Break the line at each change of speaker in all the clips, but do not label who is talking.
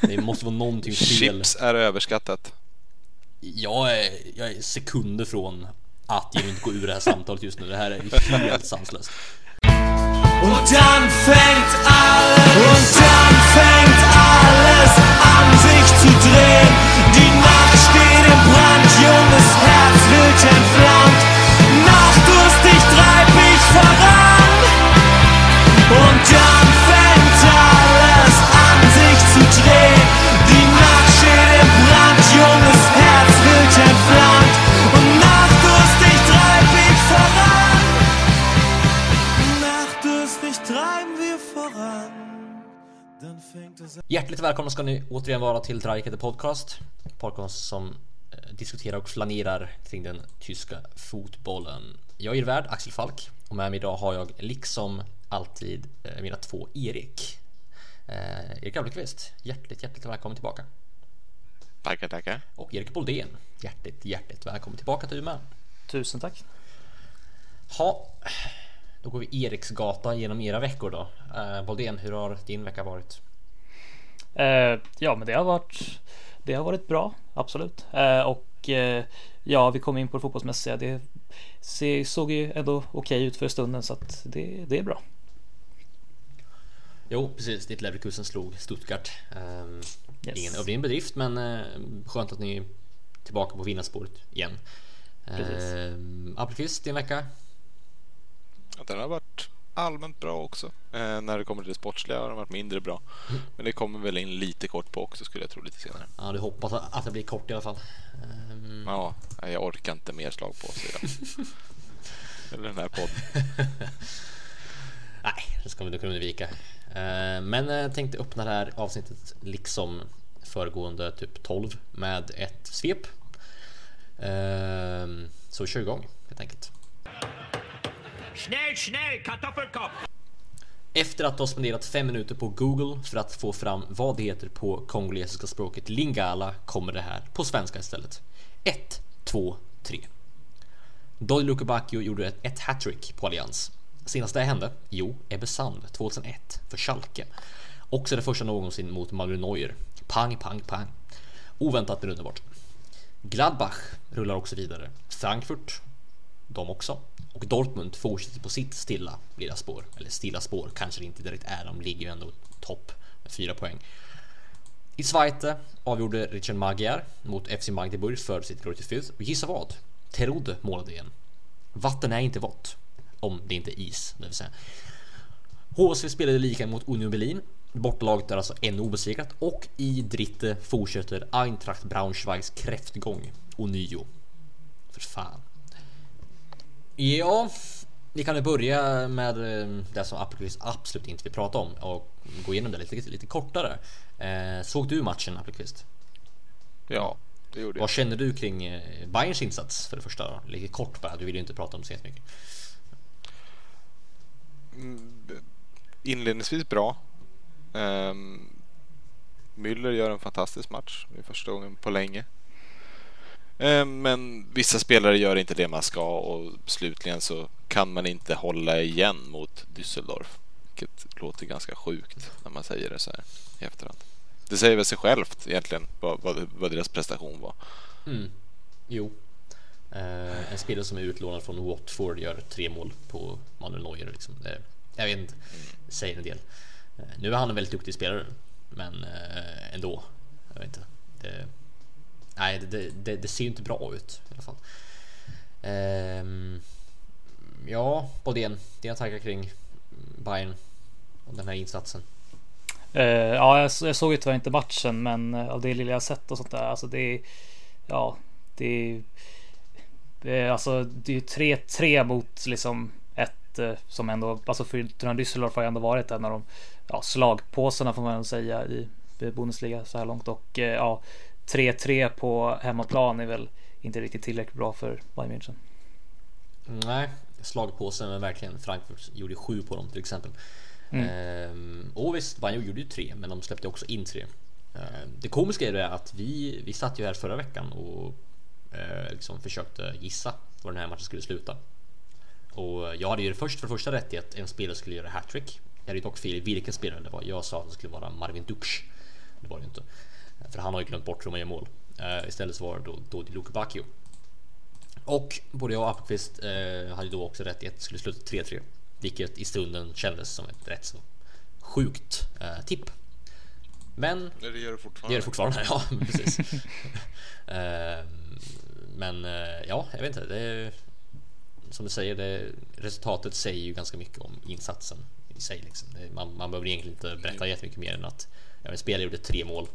Det måste vara någonting fel.
Chips är överskattat.
Jag är, jag är sekunder från att jag inte gå ur det här samtalet just nu. Det här är helt sanslöst.
Und dann fängt alles, und dann fängt alles an sich zu drehen. Die Nacht steht im Brand, junges Herz wild entflammt. Nachtdurstig treib ich voran. Und dann
Hjärtligt välkomna ska ni återigen vara till Dreikete Podcast. Podcast som eh, diskuterar och flanerar kring den tyska fotbollen. Jag är er värd Axel Falk och med mig idag har jag liksom alltid eh, mina två Erik. Eh, Erik Appelqvist, hjärtligt, hjärtligt välkommen tillbaka.
Tackar, tackar.
Och Erik Boldén, hjärtligt, hjärtligt välkommen tillbaka till du med.
Tusen tack.
Ha, då går vi Eriksgata genom era veckor då. Eh, Boldén, hur har din vecka varit?
Eh, ja, men det har varit. Det har varit bra, absolut. Eh, och eh, ja, vi kom in på det fotbollsmässiga. Det såg ju ändå okej ut för stunden så att det, det är bra.
Jo, precis. Ditt Leverkusen slog Stuttgart. Um,
Yes.
Ingen överdriven bedrift, men uh, skönt att ni är tillbaka på vinnarspåret igen.
Precis.
Appelqvist, din vecka?
Den har varit allmänt bra också. Eh, när det kommer till det sportsliga har den varit mindre bra. Men det kommer väl in lite kort på också skulle jag tro lite senare.
Ja, du hoppas att det blir kort i alla fall. Um,
Ja, jag orkar inte mer slag på sig idag. Eller den här podden.
Nej, det ska vi nog kunna undvika. Eh, Men jag tänkte öppna det här avsnittet liksom föregående typ 12 med ett svep. Eh, Så kör igång helt enkelt.
Snäll, snäll kartoffelkopp!
Efter att ha spenderat fem minuter på Google för att få fram vad det heter på kongolesiska språket lingala kommer det här på svenska istället. 1, 2, 3. Dolly Lukebakio gjorde ett, ett hattrick på Allians. Senast det hände? Jo, Ebbe Sand 2001 för Schalke. Också det första någonsin mot Malmö Neuer. Pang, pang, pang. Oväntat men underbart. Gladbach rullar också vidare. Frankfurt, de också. Och Dortmund fortsätter på sitt stilla lilla spår. Eller stilla spår kanske det inte direkt är. De ligger ju ändå topp med fyra poäng. I Zweite avgjorde Richard Magyar mot FC Magdeburg för sitt Glory Fürth. Och gissa vad? Terodde målade igen. Vatten är inte vått. Om det inte är is, det vill säga. HSV spelade lika mot Union Berlin. Bortalaget är alltså ännu obesegrat och i Dritte fortsätter Eintracht Braunschweigs kräftgång ånyo. För fan. Ja, vi kan ju börja med eh, det som Appelqvist absolut inte vill prata om och gå igenom det lite, lite kortare. Eh, såg du matchen Appelqvist?
Ja, det gjorde jag.
Vad känner du kring eh, Bayerns insats för det första? Lite kort bara, du vill ju inte prata om det så mycket.
Inledningsvis bra. Um, Müller gör en fantastisk match. Det är första gången på länge. Ehm, men vissa spelare gör inte det man ska och slutligen så kan man inte hålla igen mot Düsseldorf. Vilket låter ganska sjukt när man säger det så här i efterhand. Det säger väl sig självt egentligen vad, vad, vad deras prestation var.
Mm. Jo. Eh, en spelare som är utlånad från Watford gör tre mål på Manuel Neuer. Liksom. Det, jag vet inte, det säger en del. Eh, nu är han en väldigt duktig spelare, men eh, ändå. Jag vet inte. Det, nej, det, det, det ser ju inte bra ut i alla fall. Ehm, ja, Bodén, dina tankar kring Bayern och den här insatsen?
Eh, ja, jag, jag såg ju tyvärr inte matchen, men eh, av det lilla jag sett och sånt där, alltså det är, ja, det är, alltså det är ju 3-3 mot liksom ett eh, som ändå, alltså Fortuna Düsseldorf har ju ändå varit en av de ja, slagpåsarna får man säga i Bundesliga så här långt och eh, ja, 3-3 på hemmaplan är väl inte riktigt tillräckligt bra för Bayern München.
Nej, slagpåsen men verkligen Frankfurt gjorde sju på dem till exempel.
Mm.
Ehm, och visst, Bayern gjorde ju tre, men de släppte också in tre. Ehm, det komiska är det att vi, vi satt ju här förra veckan och eh, liksom försökte gissa var den här matchen skulle sluta. Och jag hade ju först för första rätt i att en spelare skulle göra hattrick. Jag hade ju dock fel i vilken spelare det var. Jag sa att det skulle vara Marvin Duksch. det var det ju inte. För han har ju glömt bort hur man gör mål. Eh, istället så var det då, då Luca Bacchio. Och både jag och Appelqvist eh, hade då också rätt i att det skulle sluta 3-3. Vilket i stunden kändes som ett rätt så sjukt eh, tipp. Men
Det gör det
det
fortfarande.
gör det fortfarande, ja precis. Ehm, Men ja, jag vet inte. Det som du säger, det, resultatet säger ju ganska mycket om insatsen i sig. Liksom. Det, man, man behöver egentligen inte berätta jättemycket mer än att ja, men spelare gjorde tre mål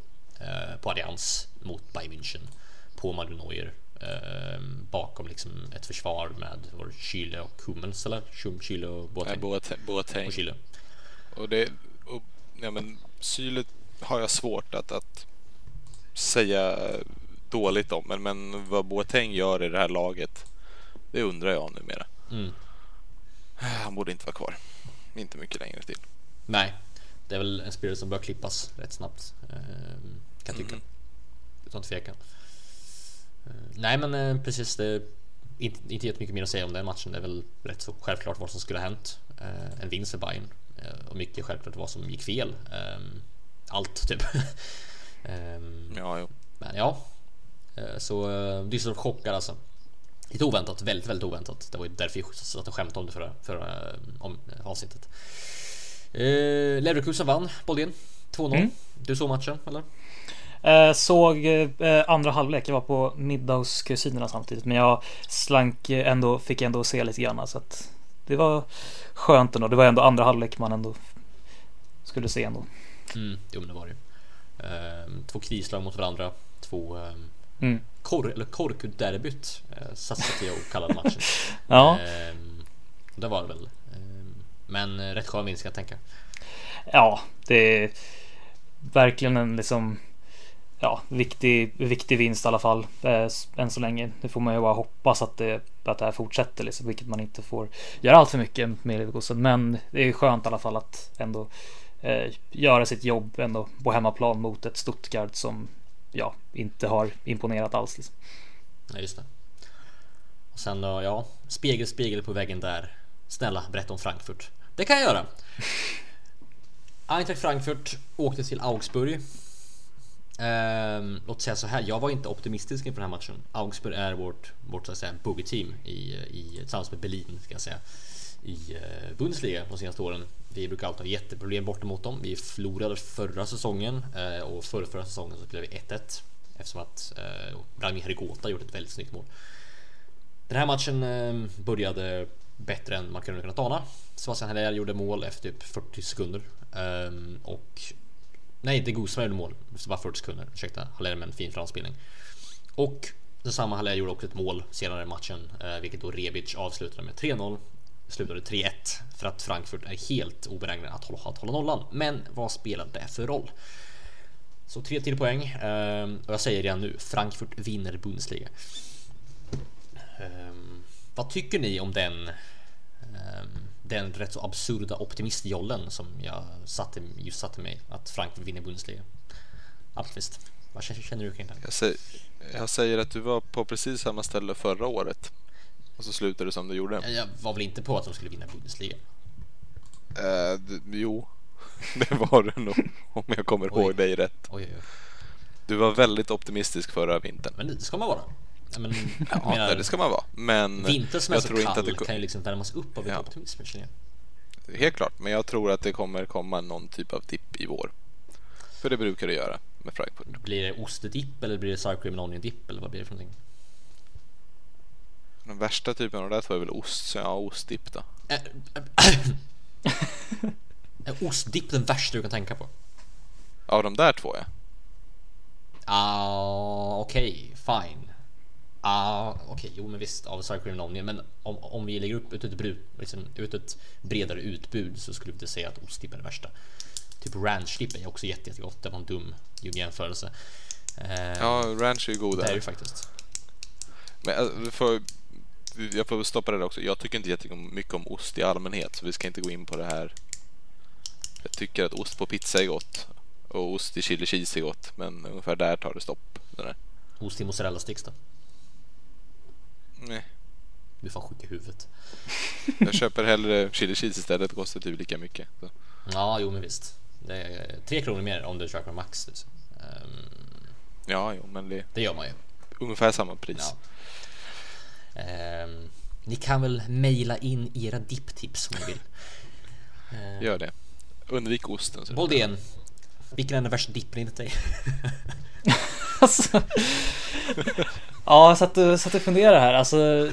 på Allians mot Bayern München på Neuer eh, bakom liksom ett försvar med var det Schüle och Hummels eller Schum, Schüle och Boateng.
Boateng. Boateng.
och.
Och det, och, ja, men Syle har jag svårt att, att säga dåligt om, men, men vad Boateng gör i det här laget, det undrar jag numera.
Mm.
Han borde inte vara kvar. Inte mycket längre till.
Nej, det är väl en spelare som bör klippas rätt snabbt. eh, Kan jag tycka. Utan tvekan. Eh, Nej men eh, precis, det är inte, inte jättemycket mer att säga om den matchen. Det är väl rätt så självklart vad som skulle ha hänt. Eh, En vinst för Bayern och mycket självklart vad som gick fel. Eh, Allt typ. Ehm,
Ja, jo.
Men ja, så Düsseldorf chockar alltså. Lite oväntat, väldigt, väldigt oväntat. Det var ju därför jag satt och skämtade om det förra, förra om, avsnittet. Eh, Leverkusen vann Boldén 2-0.
Mm.
Du såg matchen eller?
Eh, såg eh, andra halvlek. Jag var på middag hos kusinerna samtidigt. Men jag slank eh, ändå, fick ändå se lite grann. Så att det var skönt ändå. Det var ändå andra halvlek man ändå skulle se ändå.
Mm, jo men det var det ju. Eh, två krislag mot varandra. Två eh,
Mm.
kor, eller korkuderbyt eh, satte jag och kallade matchen.
Ja,
Eh, det var det väl. Men eh, rätt skön vinst kan jag tänka.
ja, det är verkligen en liksom ja, viktig, viktig vinst i alla fall. Eh, än så länge. Det får man ju bara hoppas att det, att det här fortsätter, liksom, vilket man inte får göra allt för mycket med Leverkusen. Men det är skönt i alla fall att ändå eh, göra sitt jobb ändå på hemmaplan mot ett Stuttgart som ja, inte har imponerat alls. Liksom.
Ja, just det. Och sen då, ja, spegel, spegel på väggen där. Snälla, berätta om Frankfurt. Det kan jag göra. Eintracht Frankfurt åkte till Augsburg. Ehm, låt säga så här, jag var inte optimistisk inför den här matchen. Augsburg är vårt, vårt så att säga, boogie team i, i, tillsammans med Berlin, ska jag säga, i eh, Bundesliga de senaste åren. Vi brukar alltid ha jätteproblem borta mot dem. Vi förlorade förra säsongen eh, och förra, förra säsongen så spelade vi 1-1 eftersom att eh, Rami Herigota gjort ett väldigt snyggt mål. Den här matchen eh, började bättre än man kunde kunnat ana. Sebastian Haller gjorde mål efter typ 40 sekunder Um, och nej, det Gusman gjorde mål efter bara 40 sekunder. Ursäkta, Haller med en fin framspelning. Och densamma Haller gjorde också ett mål senare i matchen, eh, vilket då Rebic avslutade med 3-0. Slutade 3-1 för att Frankfurt är helt obenägna att hålla, att hålla nollan. Men vad spelar det för roll? Så tre till poäng ehm, och jag säger redan nu, Frankfurt vinner Bundesliga. Ehm, vad tycker ni om den ehm, den rätt så absurda optimistjollen som jag satte, just satte mig att Frankfurt vinner Bundesliga? Appelqvist, vad känner, du kring det?
Jag, säger, jag säger att du var på precis samma ställe förra året. Och så slutade du som du gjorde.
Jag- var väl inte på att de skulle vinna Bundesliga?
Eh, d- jo, det var du nog. Om jag kommer
Oj.
ihåg dig rätt.
Oj, oj.
Du var väldigt optimistisk förra vintern.
Men det ska man vara. Men,
Ja,
menar,
nej, det ska man vara. Men
Vinter som är så kall
att det
kan ju liksom värmas upp av
Ja.
optimism.
Helt klart, men jag tror att det kommer komma någon typ av tipp i vår. För det brukar det göra med Frankfurt.
Blir det ostdipp eller blir det sour cream and onion dipp eller vad blir det för någonting?
Den värsta typen av det där tror jag är väl ost, så ja, ostdipp då.
Är, är ostdipp den värsta du kan tänka på?
Av de där två ja.
Ah, okej, fine. Ah, okej, jo men visst av sour cream onion, men om, om vi lägger upp ut ett, brut, liksom, ut ett bredare utbud så skulle vi inte säga att ostdipp är det värsta. Typ ranchdipp är också jätte, jättegott, det var en dum jämförelse. Eh,
Ja, ranch är ju god
det är det faktiskt.
Men vi får, jag får stoppa det där också. Jag tycker inte jättemycket om ost i allmänhet, så vi ska inte gå in på det här. Jag tycker att ost på pizza är gott och ost i chili cheese är gott, men ungefär där tar det stopp. Det där.
Ost i mozzarella sticks då?
Nej.
Du får sjuk i huvudet.
Jag köper hellre chili cheese istället, det kostar typ lika mycket. Så.
Ja, jo men visst. Det är tre kronor mer om du köper Max. liksom.
Ja, jo, men det är
Det gör man ju.
ungefär samma pris.
Ja. Ehm, ni kan väl mejla in era dipptips om ni vill.
Gör det. Undvik osten.
Boldén, vilken är den värsta dippen enligt dig?
Alltså, ja, jag satt satt och funderade här. Alltså,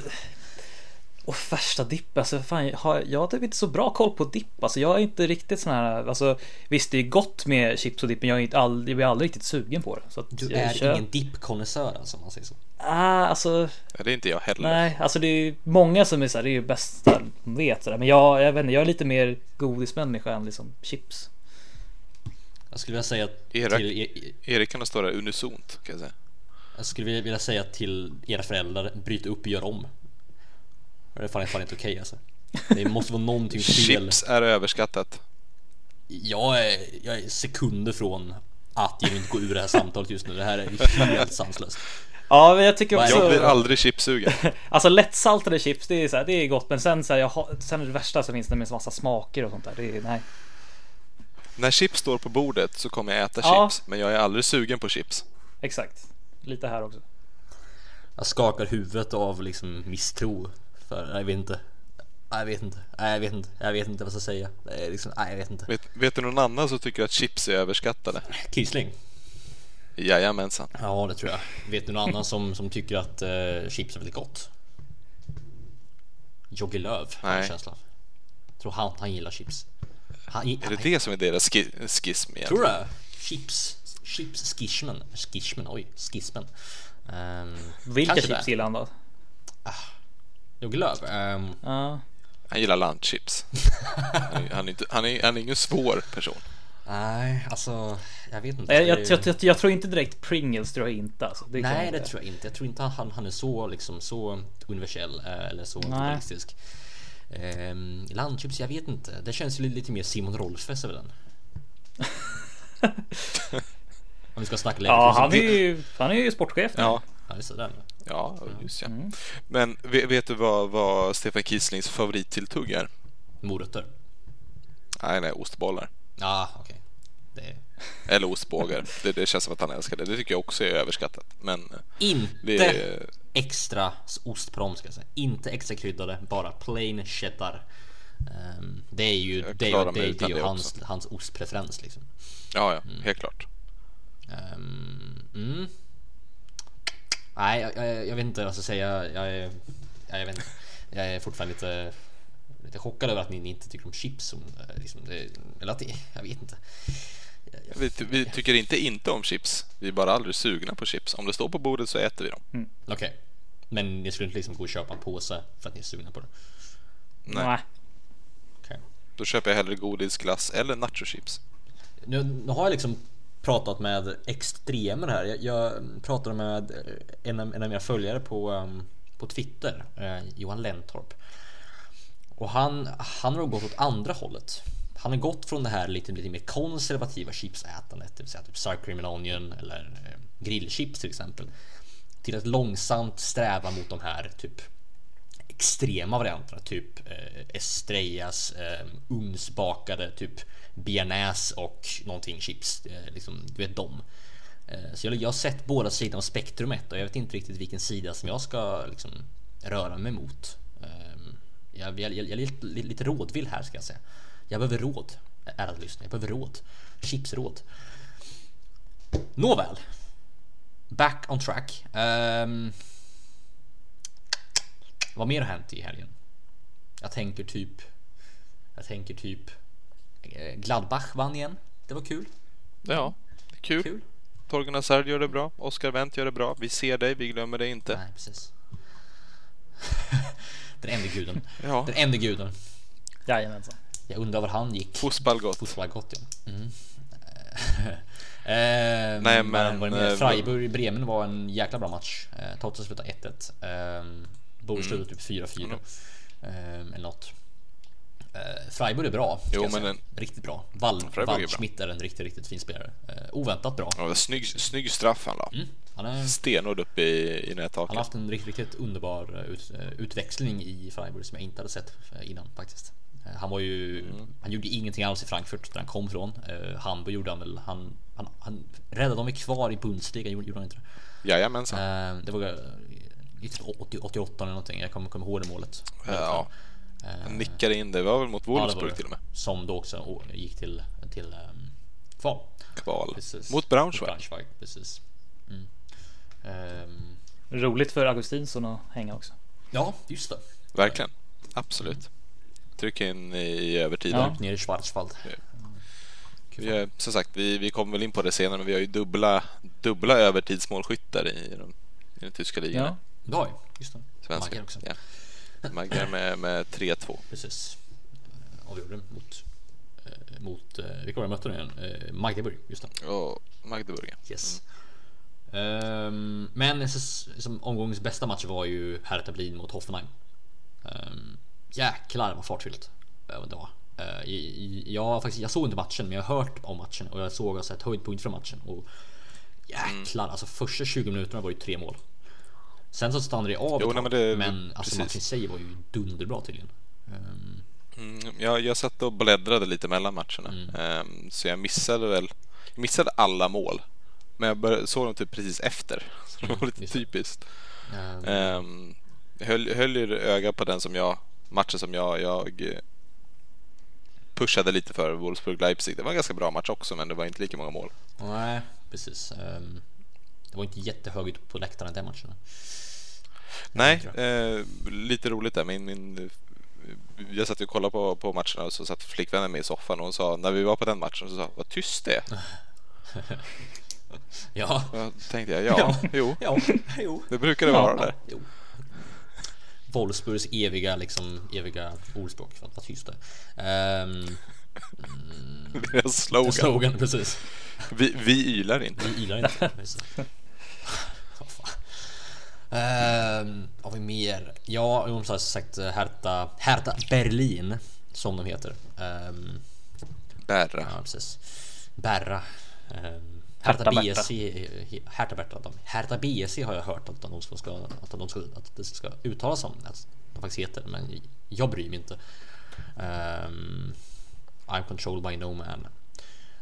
och värsta dipp, alltså fan, jag har, jag har typ inte så bra koll på dipp. Alltså jag är inte riktigt sån här, alltså visst det är gott med chips och dipp, men jag är inte all, jag blir aldrig riktigt sugen på det. Så att
Du
jag
är
kör-
ingen dippkonnässör alltså om man säger så.
Ah, alltså,
Ja, det är inte jag heller.
nej, alltså det är många som är så här, det är ju bästa de vet sådär. Men jag, jag vet inte, jag är lite mer godismänniska än liksom chips.
Jag skulle vilja säga
Era-
till er,
Erik kan stå där unisont kan jag säga.
Jag skulle vilja- vilja säga till era föräldrar, bryt upp och gör om. Det är fan, fan inte okej alltså. Det måste vara någonting fel.
Chips är överskattat.
Jag är, jag är sekunder från att jag inte gå ur det här samtalet just nu. Det här är helt sanslöst.
Ja, men jag tycker också...
Jag blir aldrig chipsugen.
Alltså lättsaltade chips, det är, så här, det är gott. Men sen så här, jag har, sen är det värsta så finns det med massa smaker och sånt där. Det är, nej.
När chips står på bordet så kommer jag äta
Ja.
chips, men jag är aldrig sugen på chips.
Exakt. Lite här också.
Jag skakar huvudet av liksom misstro. För jag vet inte. Jag vet inte. Jag vet inte. Jag vet inte vad jag ska säga. Är liksom, jag vet inte.
Vet, vet du någon annan som tycker att chips är överskattade?
Kiesling.
Jajamensan.
Ja, det tror jag. Vet du någon annan som, som tycker att eh, chips är väldigt gott? Jogge Löw har jag en
Nej.
känsla av. Tror han, han gillar chips. Han,
Är det det som är deras ski- schism igen?
Tror du? Chips. Chips skismen. Skismen, oj. Skismen. Um,
Vilka
kanske
chips
det.
gillar han då?
Jogge Löw. ehm,
Ja.
Han gillar landchips. Han är, han, är inte, han, är, han är ingen svår person.
nej, alltså. Jag vet inte.
Jag, jag, jag, jag, tror inte direkt Pringles tror jag inte alltså. Det
Nej, det tror jag inte. Jag tror inte han, han är så liksom så universell eh, eller så
Nej.
globalistisk. Um, landchips, jag vet inte. Det känns ju lite mer Simon Rolfes över den. Om vi ska snacka längre.
Ja, han är ju, han är ju sportchef nu.
Ja,
Ja, just det.
Ja just ja. Men vet, du vad, vad Stefan Kieslings favorittilltugg är?
Morötter.
Nej, nej, ostbollar.
Ja, okej. Det är
Eller ostbågar. Det, det känns som att han älskar det. Det tycker jag också är överskattat. Men
inte
det
extra ost på dem ska jag säga. Inte extra kryddade, bara plain cheddar. Ehm, det är ju, det är, ju- det, det är ju
det
hans, hans ostpreferens liksom.
Ja, ja, helt klart.
Ehm, mm. Nej, jag, jag, jag vet inte vad jag ska säga. Jag är, jag, jag vet inte. Jag är fortfarande lite, lite chockad över att ni, ni inte tycker om chips. Som, eh, liksom, det, eller att det, jag vet inte.
Vi, vi tycker inte inte om chips. Vi är bara aldrig sugna på chips. Om det står på bordet så äter vi dem.
Okej. Men ni skulle inte liksom gå och köpa en påse för att ni är sugna på det?
Nej.
Nej.
Okej.
Då köper jag hellre godis, glass eller nachochips.
Nu, nu har jag liksom pratat med extremer här. Jag, jag pratade med en av, en av mina följare på, um, på Twitter, eh, Johan Lentorp. Och han, han har gått åt andra hållet. Han har gått från det här lite, lite mer konservativa chipsätandet, det vill säga typ sour cream and onion eller eh, grillchips till exempel. Till att långsamt sträva mot de här typ extrema varianterna, typ eh, Estrellas eh, ugnsbakade typ bearnaise och någonting chips. Eh, liksom, du vet dem. Eh, så jag, jag har sett båda sidorna av spektrumet och jag vet inte riktigt vilken sida som jag ska liksom, röra mig mot. Ehm, jag, jag, jag, jag är lite, lite rådvill här ska jag säga. Jag behöver råd, ärade lyssnare. Jag behöver råd. Chipsråd. Nåväl. Back on track. Um, vad mer har hänt i helgen? Jag tänker typ... Jag tänker typ eh, Gladbach vann igen. Det var kul.
Ja, kul.
Kul.
Torgen Hazard gör det bra. Oskar Wendt gör det bra. Vi ser dig, vi glömmer dig inte.
Nej, precis. Den ende guden.
Ja,
Den ende guden.
Jajamensan.
Jag undrar var han gick.
fotboll gott.
Fotboll gott ja. Mm. eh,
Nej,
men,
men, eh,
Freiburg-Bremen var en jäkla bra match. Eh, Tottenham slutade 1-1. Eh, Borås
Mm.
slutade typ 4-4. Eh, eller något. Eh, Freiburg är bra.
Jo, men en-
Riktigt bra. Wall,
Freiburg är.
Waldschmidt är en riktigt, riktigt fin spelare. Eh, oväntat bra.
Ja, snygg, snygg straff han la.
Mm. Han, är,
Stenhård upp i, i
han har
nättaket.
haft en riktigt, riktigt underbar eh, ut, eh, utväxling i Freiburg som jag inte hade sett eh, innan faktiskt. Han var ju,
Mm.
han gjorde ingenting alls i Frankfurt där han kom från. Eh, Hamburg gjorde han väl, han, han, han räddade dem kvar i Bundesliga, gjorde, gjorde han inte det?
Jajamensan.
Eh, det var eh, lite 80, 88 eller någonting, jag kommer, kommer ihåg det målet.
Ja. Han nickade in det. Det var väl mot
Ja,
Wolfsburg
det.
till och med.
Som då också gick till, till um, kval.
Kval.
Precis.
Mot Braunschweig.
Braunschweig, precis. Mm. Ehm,
Roligt för Augustinsson att hänga också.
ja, just det.
Verkligen. Absolut. Tryck in i övertid.
Ja.
Nere i Schwarzwald.
Vi är, som sagt, vi, vi kommer väl in på det senare, men vi har ju dubbla, dubbla övertidsmålskyttar i den, i den tyska ligan.
Ja.
Ja, just det.
Svenska.
Också.
Ja. Maggar med, med 3-2.
Precis. Eh, Avgjorde mot, eh, mot eh, vilka var det jag mötte nu igen? Eh, Magdeburg, just det.
Och Magdeburg. ja.
Yes. Ehm, men så, som omgångens bästa match var ju Hertha Berlin mot Hoffenheim. Um, jäklar vad fartfyllt eh, det var. Eh, jag, faktiskt, jag såg inte matchen men jag har hört om matchen och jag såg alltså ett höjdpunkt från matchen. Och jäklar, alltså första 20 minuterna var ju tre mål. Sen så stannade det av
Jo, nej, men det-
men alltså matchen i sig var ju dunderbra tydligen. Ehm,
Mm, jag, jag satt och bläddrade lite mellan matcherna.
Mm.
Ehm, så jag missade väl jag missade alla mål. Men jag bör, såg dem typ precis efter. Så det var lite
just
typiskt.
ehm,
Um, höll, höll ju öga på den som jag, matchen som jag, jag eh, pushade lite för, Wolfsburg-Leipzig. Det var en ganska bra match också, men det var inte lika många mål.
Nej, precis. Det var inte jättehög ut på läktaren den matchen.
Nej, eh, lite roligt där. Min, min, jag satt och kollade på, på matcherna och så satt flickvännen med i soffan och hon sa, när vi var på den matchen, så sa vad tyst det är.
Ja,
Då tänkte jag, ja, jo,
ja, jo.
det brukar det vara där.
Jo. Wolfsburgs eviga, liksom, eviga ordspråk för att vara tysta. Um,
Deras slogan.
slogan, precis.
Vi, vi ylar inte.
Vi ylar inte. Ehm, har vi mer? Ja, jag har sagt Hertha, Hertha Berlin som de heter. Ehm,
Berra.
Ja, precis. Berra. Um,
Hertha
Hertha. BSC. Hertha Berta. de- Hertha BSC har jag hört att de ska, ska, att de ska, att det ska uttalas som. Att de faktiskt heter. Men jag bryr mig inte. Ehm, I'm controlled by no man.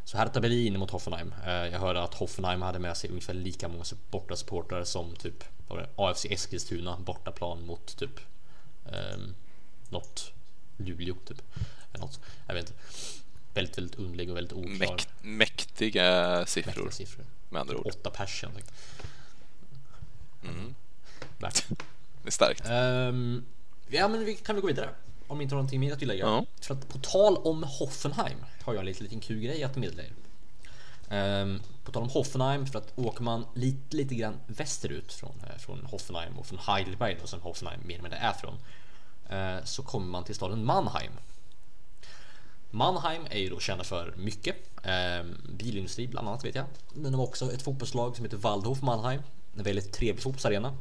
Så Hertha Berlin mot Hoffenheim. Eh, jag hörde att Hoffenheim hade med sig ungefär lika många borta supportrar som typ AFC Eskilstuna bortaplan mot typ um, något Luleå typ. Eller något. Jag vet inte. Väldigt, väldigt underlig och väldigt oklar.
Mäkt, mäktiga siffror,
mäktiga siffror.
med andra ord.
Åtta pers helt enkelt.
Mm. Det är starkt.
Ehm, ja men vi kan vi gå vidare. Om ni inte har någonting mer att tillägga.
Ja.
För att på tal om Hoffenheim har jag en liten, liten kul grej att meddela er. Ehm, på tal om Hoffenheim, för att åker man lite, lite grann västerut från, eh, från Hoffenheim och från Heidelberg då, som Hoffenheim mer eller mindre är från. eh, så kommer man till staden Mannheim. Mannheim är ju då kända för mycket. Ehm, bilindustri bland annat vet jag. Men de har också ett fotbollslag som heter Waldhof Mannheim. En väldigt trevlig fotbollsarena.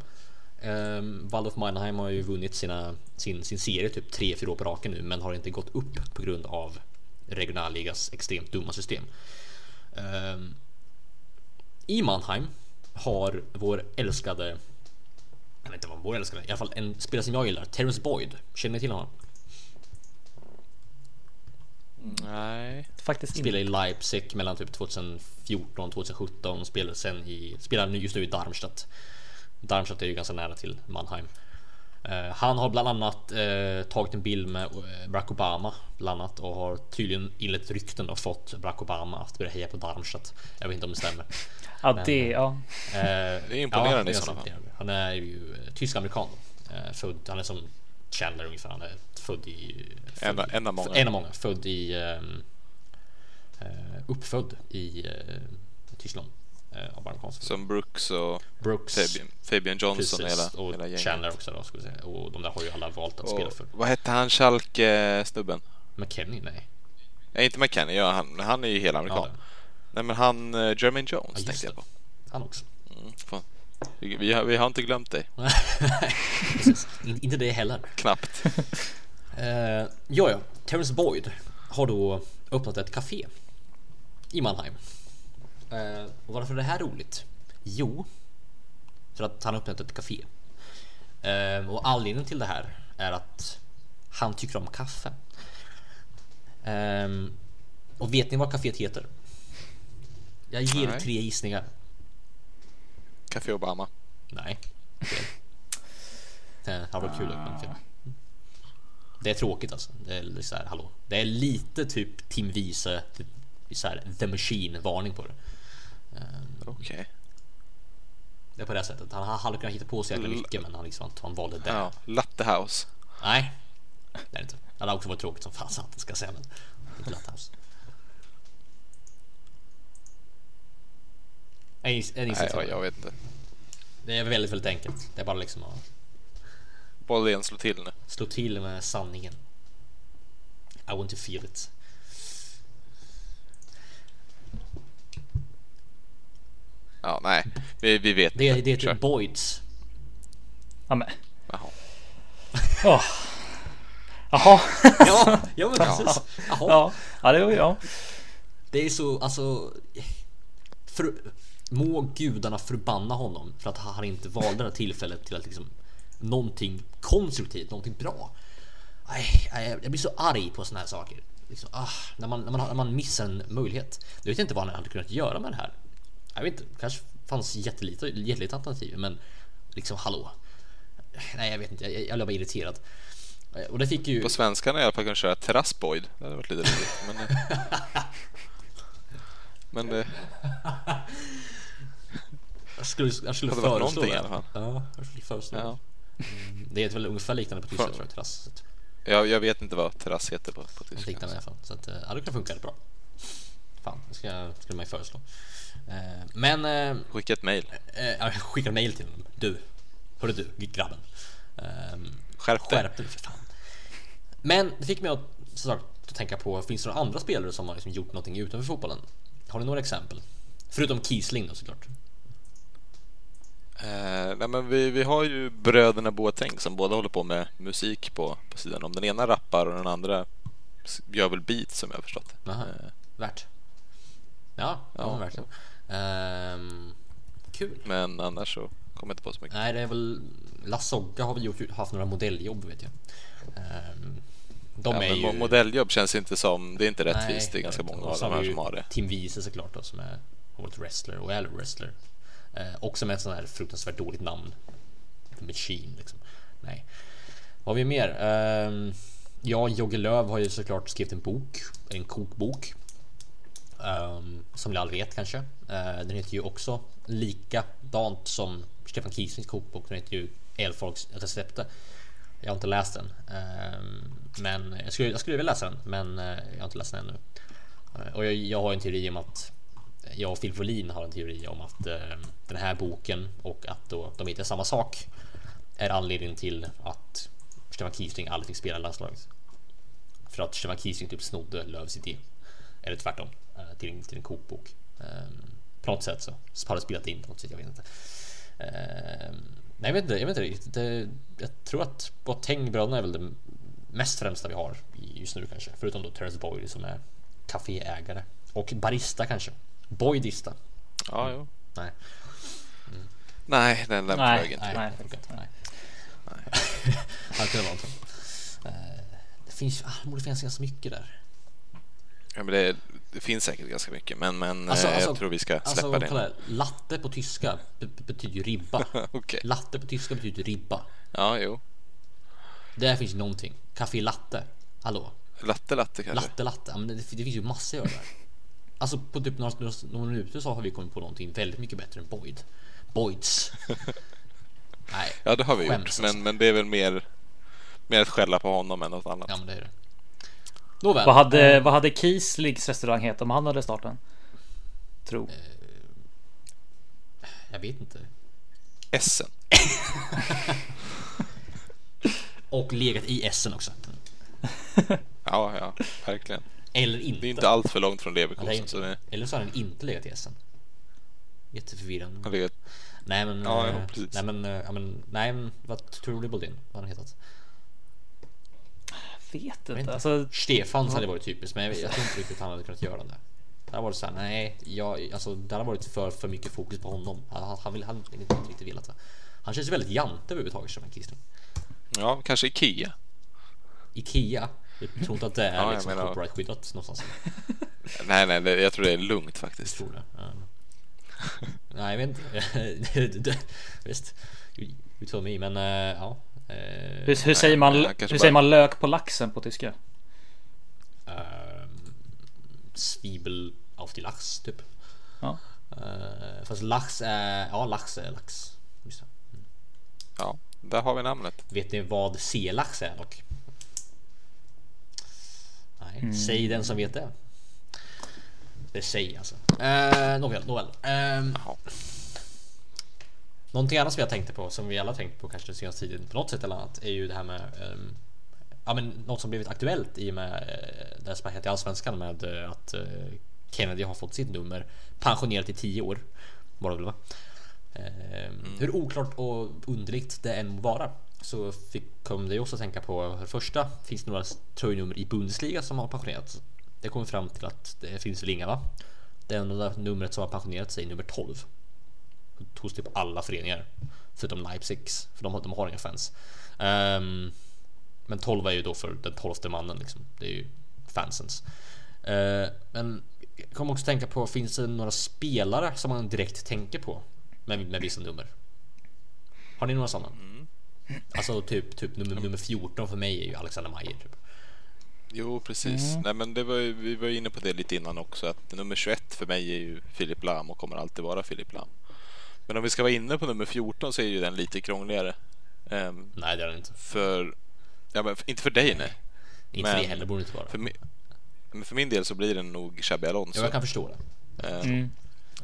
Um, Waldorf Mannheim har ju vunnit sina, sin, sin serie typ 3-4 år på raken nu men har inte gått upp på grund av regionalligas extremt dumma system. Ehm, I Mannheim har vår älskade jag vet inte vad vår älskade, i alla fall en spelare som jag gillar, Terence Boyd. Känner ni till honom?
Nej.
Faktiskt inte.
Spelade i Leipzig mellan typ 2014 och 2017 och spelar sen i, spelar nu just nu i Darmstadt. Darmstadt är ju ganska nära till Mannheim. Eh, han har bland annat eh, tagit en bild med eh, Barack Obama bland annat och har tydligen enligt rykten och fått Barack Obama att börja heja på Darmstadt. Jag vet inte om det stämmer.
Ja,
Men,
det, ja.
Det är imponerande
det
i sådana fall.
Han är ju tysk-amerikan. Född, han är som Chandler ungefär. Han är född i...
En,
född,
en av många.
En av många. Född i... uppfödd i Tyskland. Eh, av amerikanska.
Som Brooks och
Brooks.
Fabian, Fabian Johnson
precis,
hela,
och
hela gänget.
Chandler också då, ska vi säga. Och de där har ju alla valt att spela
Och,
för.
vad hette han Schalke-snubben?
McKennie? Nej.
Nej, inte McKennie. Ja, han, han är ju helamerikan.
Ja,
Nej, men han uh, Jermaine Jones
just
tänkte jag på.
han också.
Mm. Vi, vi, har, vi har inte glömt dig.
Inte det heller.
Knappt.
Eh, ja, ja. Terence Boyd har då öppnat ett café i Mannheim. Eh, och varför är det här roligt? Jo, för att han har öppnat ett café. Eh, och anledningen till det här är att han tycker om kaffe. Eh, och vet ni vad kaféet heter? Jag ger
Nej.
tre gissningar.
Café Obama.
Nej. Det hade varit kul men fel. Det är tråkigt alltså. Det är så här, hallå. Det är lite typ Tim Wiese, typ så här, The Machine varning på det.
Okej.
Det är på det sättet. Han hade kunnat hitta på så jäkla mycket men han, liksom, han valde det.
Ja, Latte House.
Nej, det är det inte. Det hade också varit tråkigt som fan att ska säga men inte Latthouse. En giss- en
Nej, jag, jag vet inte.
Det är väldigt, väldigt enkelt. Det är bara liksom att
Bollen slår till nu.
slå till med sanningen. I want to feel it.
Ja, nej. Vi, vi vet
Det,
inte.
det heter
Kör.
Boyds.
Ja, men.
Jaha.
Åh. Jaha.
Ja, ja men precis. Jaha.
Ja, ja det var ja.
Det är så, alltså... För, må gudarna förbanna honom för att han inte valde det här tillfället till att liksom någonting konstruktivt, någonting bra. Nej, jag blir så arg på såna här saker. Liksom, ah, när, man, när, man, när man missar en möjlighet. Jag vet inte vad han hade kunnat göra med det här. Jag vet inte, kanske fanns jättelite, jättelite alternativ, men liksom hallå. Nej, jag vet inte, jag, jag blev bara irriterad. Och det fick ju...
På svenska i alla fall kunde köra terrassboyd. Det hade varit lite roligt. Men, eh, men det,
Jag skulle, jag skulle
Hade varit
föreslå det.
i alla fall.
Ja, jag skulle föreslå
ja.
det. Det är väl ungefär liknande på tyska tror jag, terrass.
Jag, jag vet inte vad terrass heter på, på tyska.
liknande i alla fall. Så att, eh, ja, det kan funka rätt bra. Fan, det ska, skulle man ju föreslå. Eh, Men eh,
Skicka ett mail.
eh, jag skickar mail till honom. Du, hörru du, grabben.
Skärp dig.
Skärp dig för fan. Men det fick mig att, så sagt, att tänka på, finns det några andra spelare som har liksom gjort någonting utanför fotbollen? Har ni några exempel? Förutom Kiesling då såklart.
Eh, nej, men vi, vi har ju bröderna Boateng som båda håller på med musik på, på sidan om. Den ena rappar och den andra gör väl beat som jag har förstått det. Eh,
Värt. Ja, ja,
Ja.
verkligen. Ehm, kul.
men annars så kommer jag inte på så mycket.
Nej, det är väl Lasogga har väl gjort, haft några modelljobb vet jag. Ehm, de
ja,
är ju...
mo- Modelljobb känns inte som, det är inte rättvist. Det är ganska många av de här som har det.
Tim Wiese såklart då, som är varit wrestler och är wrestler. Eh, också med ett sånt här fruktansvärt dåligt namn. The Machine liksom. Nej. Vad har vi mer? Ehm, ja, Jogge Löv har ju såklart skrivit en bok, en kokbok um, som ni alla vet kanske. Uh, den heter ju också likadant som Stefan Kiesings kokbok. Den heter ju Elfolks recepter. Jag har inte läst den. um, men jag skulle, jag skulle vilja läsa den, men eh, jag har inte läst den ännu. Eh, och jag, jag har en teori om att jag och Phil Folin har en teori om att ehm, den här boken och att då de heter samma sak är anledningen till att Stefan Kiesling aldrig fick spela i landslaget. För att Stefan Kiesling typ snodde Lövs idé. Eller tvärtom, till, en- till en kokbok. Ehm, På något sätt så, så har det spelat in på något sätt, jag vet inte. Ehm, Nej, jag vet inte, jag vet inte riktigt. Det, jag tror att Boateng-bröderna är väl det mest främsta vi har just nu kanske. Förutom då Terence Boyd som är kaféägare. Och barista kanske. Boydista.
Ja, jo.
Nej,
Nej, den, den
Nej,
flög inte.
nej,
nej, nej.
Nej. Han kunde vara Det finns, ah, det borde finnas ganska mycket där.
Ja, men det, det finns säkert ganska mycket, men, men
Alltså,
eh,
alltså-
jag tror vi ska släppa
Alltså,
det.
kolla. Latte på tyska be- be- betyder ju ribba.
Okej.
Latte på tyska betyder ribba.
Ja, jo.
Där finns ju någonting. Café latte. Hallå?
Latte latte kanske.
Latte latte. Ja, men det, det finns ju massor att göra där. Alltså på typ några, några, några minuter så har vi kommit på någonting väldigt mycket bättre än Boyd. Boyds. Nej.
Ja, det har vi gjort,
alltså.
men, men det är väl mer, mer att skälla på honom än något annat.
Ja men det är det. Nåväl.
Vad hade,
Eh,
vad hade Kiesligs restaurang hetat om han hade starten? Tro.
Jag vet inte.
Essen.
Och legat i Essen också.
Ja, ja, verkligen.
Eller inte.
Det är inte allt för långt från Leverkusen. Så det
Eller så har den inte legat i Essen. Jätteförvirrande.
har legat...
Nej men,
Ja,
eh,
ja,
nej men, eh, ja, men, nej men vad tror du Bodin? Vad har den hetat?
Vet
Jag
inte.
inte.
Alltså,
Stefans hade varit typiskt men jag, vet- jag tror inte riktigt att han hade kunnat göra det. Det hade varit såhär, nej, jag, alltså det hade varit för, för mycket fokus på honom. Han, han, han vill han vill inte riktigt velat det. Han känns ju väldigt jante överhuvudtaget som en Kiesling.
Ja, kanske Ikea.
Ikea. Jag tror inte att det är
Ja, jag
liksom
menar-
copyright-skyddat någonstans.
Nej, nej, det, jag tror det är lugnt
Jag
faktiskt.
tror det. Ja. Nej, jag vet inte. Visst, you told me, men eh, ja. Eh,
Hur, hur, säger, man, hur säger man lök på laxen på tyska?
ehm, Zwiebel auf die Lachs, typ.
Ja.
Eh, fast lax är, ja lax är lax. Just det.
Ja, där har vi namnet.
Vet ni vad C-lax är dock? Nej, säg den som vet det. Det säger alltså. Eh, nåväl, nåväl.
Jaha.
Någonting annat som jag tänkte på, som vi alla tänkt på kanske den senaste tiden på något sätt eller annat, är ju det här med ehm, Ja men något som blivit aktuellt i och med eh, det som har hänt i Allsvenskan med eh, att eh, Kennedy har fått sitt nummer pensionerat i 10 år. Var det väl va? Ehm, Hur oklart och underligt det än må vara så fick, kom det också att tänka på för det första finns det några tröjnummer i Bundesliga som har pensionerats. Det kommer fram till att det finns väl inga va? Det enda numret som har pensionerat sig är nummer 12 hos typ alla föreningar förutom Leipzigs för de, har- de har inga fans. Ehm, men 12 är ju då för den tolfte mannen liksom. Det är ju fansens. Eh, men jag kommer också tänka på, finns det några spelare som man direkt tänker på med, med vissa nummer? Har ni några sådana? Alltså typ, typ nummer, nummer 14 för mig är ju Alexander Mayer. Typ.
Jo, precis. Nej, men det var, vi var inne på det lite innan också. Att nummer 21 för mig är ju Filip Lam och kommer alltid vara Filip Lam. Men om vi ska vara inne på nummer 14 så är ju den lite krångligare. Ehm,
Nej det är det inte.
för, ja, men inte för dig nej.
Inte för det heller borde det inte vara.
För, mi, men för min del så blir det nog Xabi Alonso.
Ja, jag kan förstå det.
Ehm,
Mm.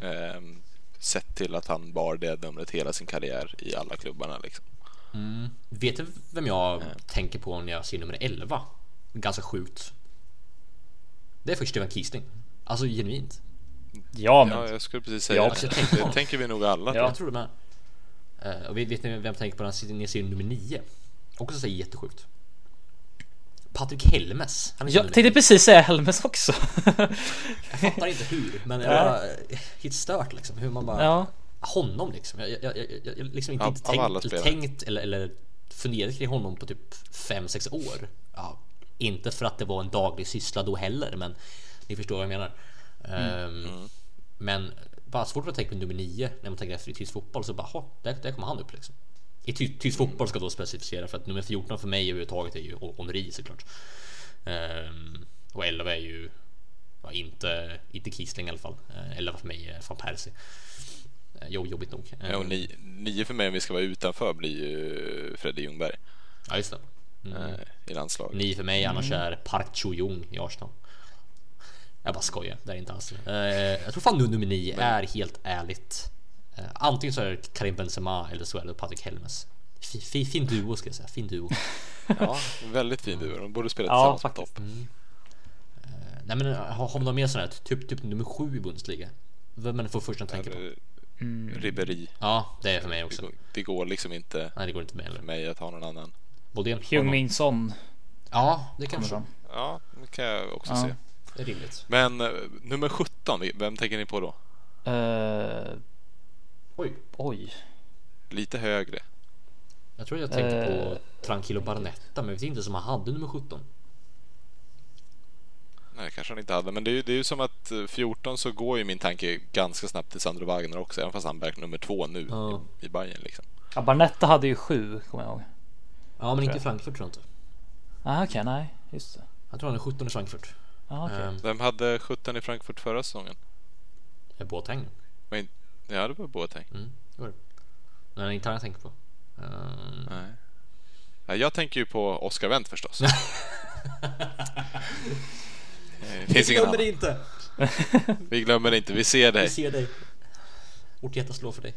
ehm, sett till att han bar det numret hela sin karriär i alla klubbarna liksom.
Vet du vem jag tänker på när jag ser nummer 11? Ganska sjukt. Det är faktiskt Stefan Kiesling. Alltså genuint.
Ja, men
Ja, jag skulle precis säga
Ja,
det.
jag
Det tänker vi nog alla.
Ja.
Jag tror det med. Eh, och vet vet ni vem jag tänker på när jag ser nummer 9? Också så jättesjukt. Patrik Helmes. Han är
jag
nummer
tänkte precis säga Helmes också.
Jag fattar inte hur, men det
Ja.
var helt stört liksom. Hur man bara...
ja.
Honom liksom. Jag, jag, jag, jag, jag liksom inte, inte tänkt, tänkt eller, eller funderat kring honom på typ 5-6 år. Ja, inte för att det var en daglig syssla då heller, men ni förstår vad jag menar. Ehm, Men bara så fort man tänker på nummer 9 när man tänker efter i tysk fotboll så bara, "Jaha, där, där kommer han upp liksom. I ty, tysk fotboll ska då specificera för att nummer 14 för mig överhuvudtaget är ju Henri såklart. Ehm, och 11 är ju ja, inte, inte Kiesling i alla fall. Eh, 11 för mig är van Persie. Jo, jobbigt nog.
Ja, och ni, nio för mig om vi ska vara utanför blir ju Fredde Ljungberg
Ja, just det.
eh, i landslaget.
Ni för mig annars är Park Cho-Jung i Arsenal. Jag bara skojar, det är inte alls. Eh, jag tror fan nu nummer 9 är helt ärligt. Eh, antingen så är det Karim Benzema eller så är det Patrik Helmes. Fi- fi- Fin duo ska jag säga, fin duo.
Ja, väldigt fin duo. De borde spela
Ja,
tillsammans på
faktiskt.
topp.
Eh, Nej men har, har de något mer sådana här, typ, typ nummer 7 i Bundesliga? Vem är det för första tänker på?
Mm.
Ribery.
Ja, det är för mig
Det
också.
går, det går liksom inte
Nej, det går inte med
för mig att ha någon annan.
Bodén?
Heung Min Son
Ja, det kanske.
Ja, det kan jag också
Ja.
se.
Rimligt.
Men eh, nummer 17, vem tänker ni på då?
Eh,
Oj.
oj.
Lite högre.
Jag tror jag tänkte på Tranquillo Barnetta, men jag vet inte som han hade nummer 17.
Nej, kanske han inte hade. Men det är, ju, det är ju som att eh, 14 så går ju min tanke ganska snabbt till Sandro Wagner också. Även fast han bär nummer två nu
Ja.
i, i Bayern liksom.
Ja, Barnetta hade ju sju, kommer jag ihåg.
Ja, men inte i. Frankfurt tror jag inte.
Ah, okej, nej, just det.
Jag tror han är 17 i Frankfurt.
Ah, okej.
Ehm,
Vem hade 17 i Frankfurt förra säsongen?
är Boateng.
Ja, det var Boateng.
Mm, det var det. Men inte han jag tänker på. Ehm,
Nej. Ja, jag tänker ju på Oscar Wendt förstås. Eh, Det finns ingen annan.
inte!
Vi glömmer det inte. Vi ser
Vi
dig.
ser dig. Vårt hjärta slår för dig.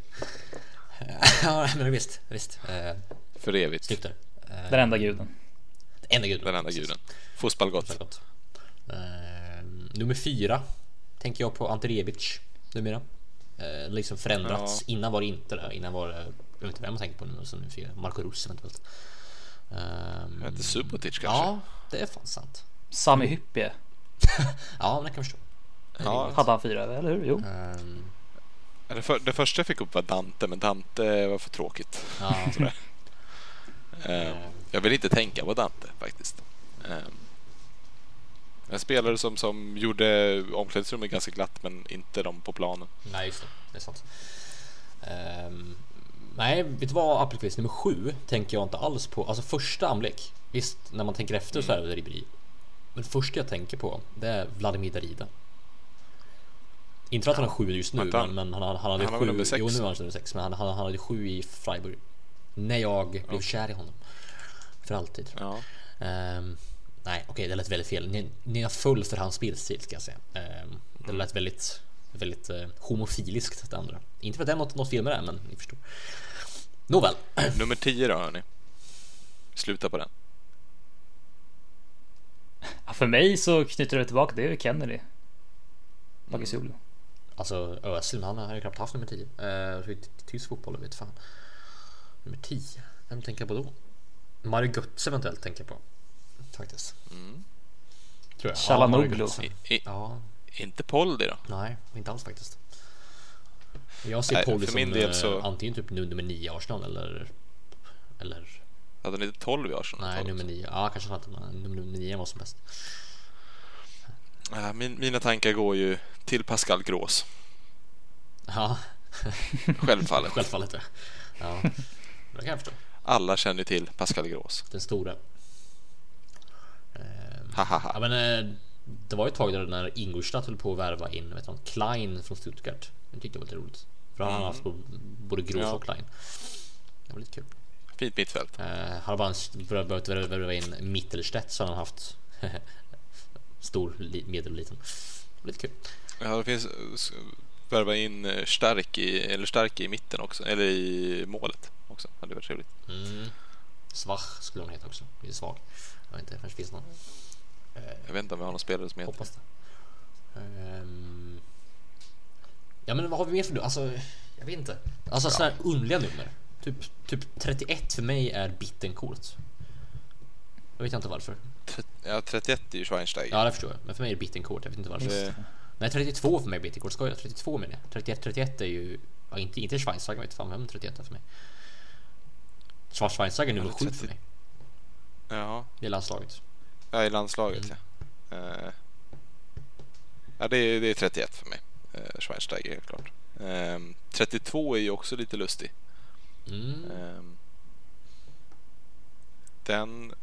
ja, men visst, visst. Uh,
För evigt.
snyggt där. Uh,
Den enda guden.
enda guden.
Den enda guden.
Väldigt gott. Ehm, nummer fyra tänker jag på Ante Rebic numera. Uh, liksom förändrats. Innan var det inte det. Innan var det, jag vet inte vem man tänker på nu. Så nu fyra. Marco Rus eventuellt. Um,
Hette Subotic kanske?
ja, det är fan sant.
Sami Hyppie
Ja, men det kan jag förstå.
Ja.
hade han fyra, eller hur? Jo.
Ehm,
Det, för, det första jag fick upp var Dante, men Dante var för tråkigt.
ja,
Eh, jag vill inte tänka på Dante faktiskt. Eh, En spelare som, som gjorde omklädningsrummet ganska glatt men inte de på planen.
Nej, just det. Det är sant. Ehm, nej, vet du vad? Appelqvist nummer sju tänker jag inte alls på. Alltså första anblick. Visst, när man tänker efter så är det Ribéry. Men det första jag tänker på det är Vladimir Darida. Inte för att han har sju just nu, men, men han, han, han hade
Han
sju.
nummer sex?
Jo, nu är han nummer sex, men han, han, han hade sju i Freiburg. När jag blev kär i honom. För alltid.
Ja.
Ehm, nej, okej, det lät väldigt fel. Ni, ni har full för hans spelstil ska jag säga. Ehm, det lät väldigt, väldigt uh, homofiliskt det andra. Inte för att det är något, något fel med det, men ni förstår. Nåväl.
Nummer 10 då hörni. Sluta på den.
Ja, för mig så knyter det tillbaka, det är Kennedy. Bakisolo.
Alltså Özil, han har ju knappt haft nummer 10. Uh, tysk fotboll, vet fan. Nummer 10, vem tänker jag på då? Mario Götze eventuellt tänker jag på. Faktiskt. Tror jag.
Chalanoglu.
I,
Ja,
Inte Poldi då?
nej, inte alls faktiskt. Jag ser
för
som
min del
eh,
så-
antingen typ nu nummer 9 i Arsenal eller eller
Hade han inte 12 i Arsenal?
nej nummer 9. Ja, kanske han hade men nummer 9 var som bäst.
Ja, min, mina tankar går ju till Pascal Grås.
Ja,
Självfallet.
självfallet ja. ja. Det kan jag förstå.
Alla känner till Pascal Grås.
Den stora.
Hahaha.
Ja men eh, det var ju ett tag där när Ingolstadt höll på att värva in vet du, Klein från Stuttgart. Det tyckte jag var lite roligt. För han har haft både Gros
Ja.
och Klein. Det var lite kul.
Fint mittfält.
Eh, har bara börjat behövt värva in Mittelstedt så har han haft stor, medel och liten. Det var lite kul.
Ja, det finns värva in eh, Stark i, eller Stark i mitten också, eller i målet också. Hade varit trevligt.
Mm. Svach skulle hon heta också. Lite svag. Jag vet inte, kanske finns någon.
Jag vet inte om vi har någon spelare som heter
Hoppas det. Ehm. Ja men vad har vi mer för nu? Alltså, jag vet inte. Alltså sådana här underliga nummer. Typ, typ 31 för mig är Bittencourt. Jag vet inte varför.
Ja, 31 är ju Schweinsteiger.
Ja det förstår jag. Men för mig är det Bittencourt. Jag vet inte varför.
Det,
Nej 32 för mig är Bittencourt. Skojar jag? 32 menar jag. 31, 31 är ju... Ja, inte, inte Schweinsteiger. Jag vet fan vem 31 är för mig. Schweinsteiger är nummer
Ja,
7
30.
för mig.
ja,
Det är landslaget.
Ja, i landslaget
Mm.
ja. Eh, ja, det är, det är 31 för mig. Eh, Schweinsteiger helt klart. Eh, 32 är ju också lite lustig.
Mm.
Ehm, Den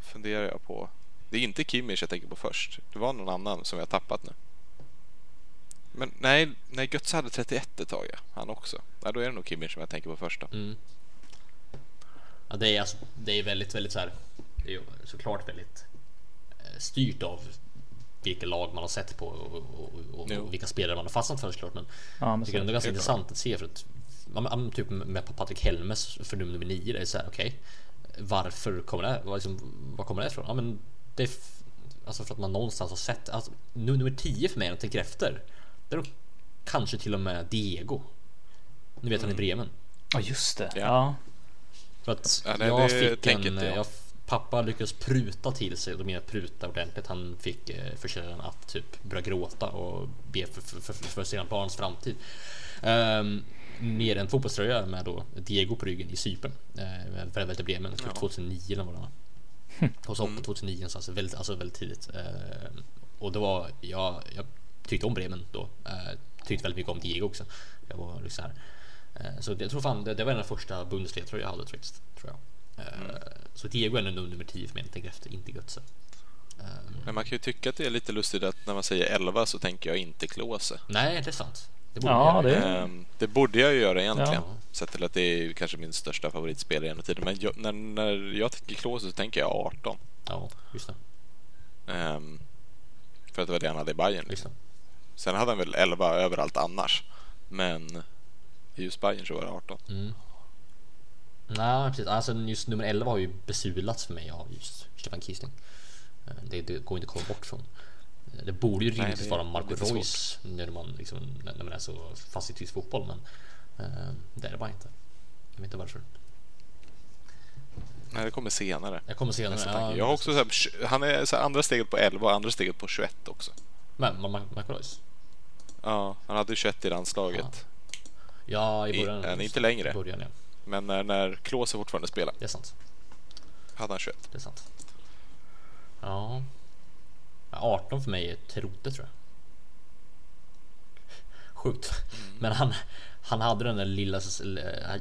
funderar jag på. Det är inte Kimmich jag tänker på först. Det var någon annan som jag tappat nu. Men nej, nej Götze hade 31 ett tag ja. Han också. Ja, då är det nog Kimmich som jag tänker på först då.
Mm. Ja, det är alltså, det är väldigt, väldigt så här. Det är ju såklart väldigt styrt av vilka lag man har sett på och, och, och, och vilka spelare man har fastnat för såklart. Men
Ja, men
jag
så,
tycker ändå ganska
helt
intressant att se för att men, typ med Patrik Helmes för nummer 9. Det är så här okej. varför kommer det? Vad, liksom, vad kommer det ifrån? Ja, men det är alltså för att man någonstans har sett alltså, nu, nummer 10 för mig när jag tänker efter. Det är nog kanske till och med Diego. Nu vet han i Bremen.
ja just det.
Ja.
För att
Ja, nej,
jag
det
fick en,
inte jag.
jag. Pappa lyckades pruta till sig, och då menar jag pruta ordentligt. Han fick eh, försäljaren att typ börja gråta och be för, för, för, för sina barns framtid. Um, mer en fotbollströja med då Diego på ryggen i Cypern. Uh, väldigt till Bremen, typ
Ja.
2009 eller vad det var. Och så
Mm.
2009 så alltså väldigt, alltså väldigt tidigt. Eh, och det var, jag, jag tyckte om Bremen då. Uh, tyckte väldigt mycket om Diego också. Jag var liksom så här. Eh, Så jag tror fan det, det var den första Bundesliga jag hade faktiskt. Tror jag. Eh, Så Diego är nog nummer 10 för mig. Tänker efter, inte Götze. Eh,
Men man kan ju tycka att det är lite lustigt att när man säger 11 så tänker jag inte Klose.
Nej, det är sant. Det borde
Ja,
jag göra.
det-
Ehm, det borde jag ju göra egentligen.
Ja.
Sett till att det är kanske min största favoritspelare genom tiden. Men jag, när, när jag tänker Klose så tänker jag 18.
Ja, just det.
Ehm, för att det var det han hade i Bayern.
Det.
Sen hade han väl 11 överallt annars. Men i just Bayern så var det 18.
Mm. Nej, precis. Alltså just nummer 11 har ju besudlats för mig av just Stefan Kiesling. Eh, Det, det går inte att komma bort från. Eh, Det borde ju rimligtvis vara Marco. Reus när man, liksom, när man är så fast i tysk fotboll. Men eh, det är det bara inte. Jag vet inte varför.
Nej, det kommer senare.
Jag kommer senare. Ja.
Jag har också så här, han är så här andra steget på 11 och andra steget på 21 också.
Men Ma- Ma- Marco Reus?
Ja, han hade ju 21 i landslaget.
Ja, i
I-
början.
ni inte längre?
I början, ja.
Men när, när Klose fortfarande spelar
Det är sant.
hade han 21.
Det är sant. Ja. 18 för mig är Terote tror jag. Sjukt.
Mm.
Men han, han hade den där lilla...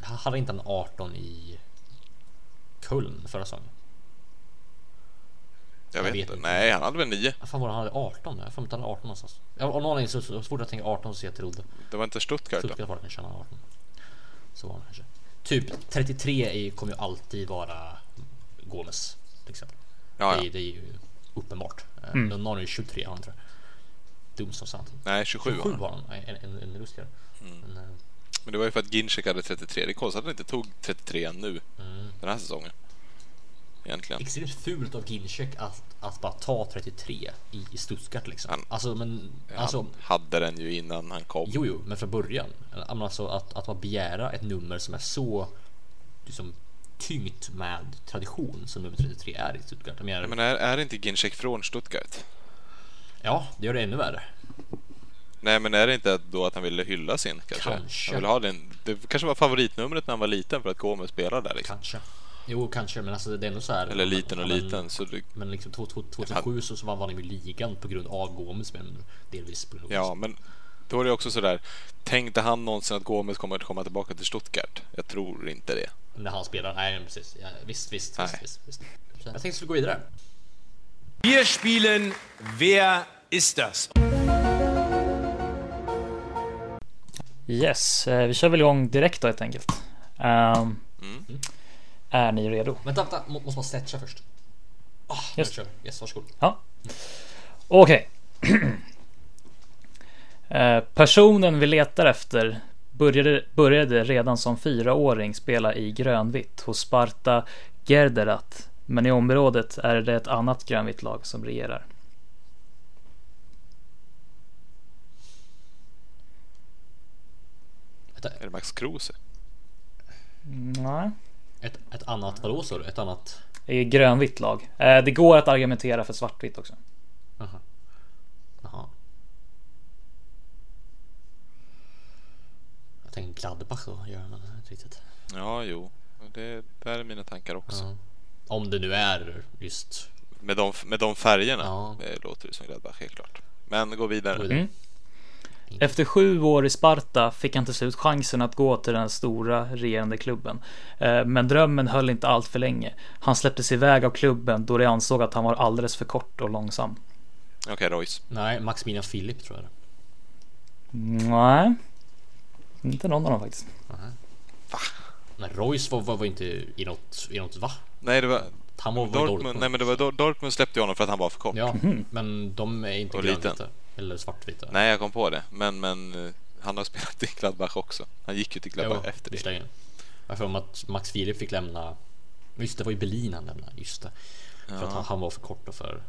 Han hade inte en 18 i Köln förra säsongen.
Jag vet
vet
inte.
inte.
Nej, han hade väl 9.
Vad fan var? Han hade 18? Jag får inte han hade 18 någonstans. Ja, Av någon anledning så, så fort jag tänker 18 så ser jag Terote.
Det var inte Stuttgart då?
Stuttgart var det kanske han hade 18. Så var det kanske. Typ 33 är, kommer ju alltid vara Gomes till exempel.
Ja,
Det, är,
ja.
det är ju uppenbart.
Mm.
Mm. Någon är ju 23 han tror jag. Dum som sant.
Nej, 27 var
27
han.
var han. En, en, en ruskare. Men, eh,
Men det var ju för att Ginchek hade 33. Det är konstigt att han inte tog 33 nu.
mm.
Den här säsongen. Egentligen.
Extremt fult av Ginchek att, att bara ta 33 i, i Stuttgart liksom.
Han-
alltså men alltså.
Han hade den ju innan han kom.
Jo, jo, men från början. Alltså att, att bara begära ett nummer som är så liksom, tyngt med tradition som nummer 33 är i Stuttgart. Jag menar,
Men är, är inte Ginchek från Stuttgart?
Ja, det gör det ännu värre.
Nej, men är det inte då att han ville hylla sin kanske?
Kanske.
Han ville ha den. Det kanske var favoritnumret när han var liten för att Gomes spelade där liksom.
Kanske. Jo, kanske, men alltså det är ändå så här.
Eller liten och
men-
liten. Så det,
Men liksom 2007 så så vann han ju ligan på grund av Gomes, men delvis på grund av
ja, men då är det också sådär. Tänkte han någonsin att Gomes kommer att komma tillbaka till Stuttgart? Jag tror inte det.
När han spelar. Nej, precis. Ja, visst, visst,
Nej.
visst, visst, visst. Jag tänkte vi skulle gå vidare.
Wir spielen Wer ist das?
Yes, eh, vi kör väl igång direkt då helt enkelt. Ehm,
Mm.
Är ni redo?
Vänta, vänta. Må- Måste man stretcha först? Oh,
Just.
Yes. yes, varsågod.
Ja. Okej. Eh, Personen vi letar efter började, började redan som fyraåring spela i grönvitt hos Sparta Gerderat. Men i området är det ett annat grönvitt lag som regerar.
Är det Max Kruse?
Nej.
Ett, ett annat, vadå sa du? Ett annat?
Det är grönvitt lag. Eh, Det går att argumentera för svartvitt också.
Aha. Jaha. Jag tänkte Gladbach då, gör man inte riktigt.
Ja, jo. Det där är mina tankar också.
Ja. Om det nu är just
Med, de, med de färgerna
Ja.
eh, låter det som Gladbach helt klart. Men gå vidare.
Gå vidare.
Mm. Efter sju år i Sparta fick han till slut chansen att gå till den stora regerande klubben. Eh, Men drömmen höll inte allt för länge. Han släpptes iväg av klubben då de ansåg att han var alldeles för kort och långsam.
Okej, Royce.
Nej, Maximilian Philip tror jag
Nej. Inte någon av dem faktiskt.
Men Royce var, var, var inte i något, i något va?
Nej, det var
Han var
Dortmund.
Dortmund.
Nej, men det var Dor- Dortmund släppte honom för att han var för kort.
Ja, men de är inte
Och
grönvita. Eller svartvita.
Nej, jag kom på det. Men, men eh, han har spelat i Gladbach också. Han gick ju till Gladbach
Jo,
efter det.
Jag får att Max Philip fick lämna Just det, var ju Berlin han lämnade. Just det. För att han, han var för kort och för,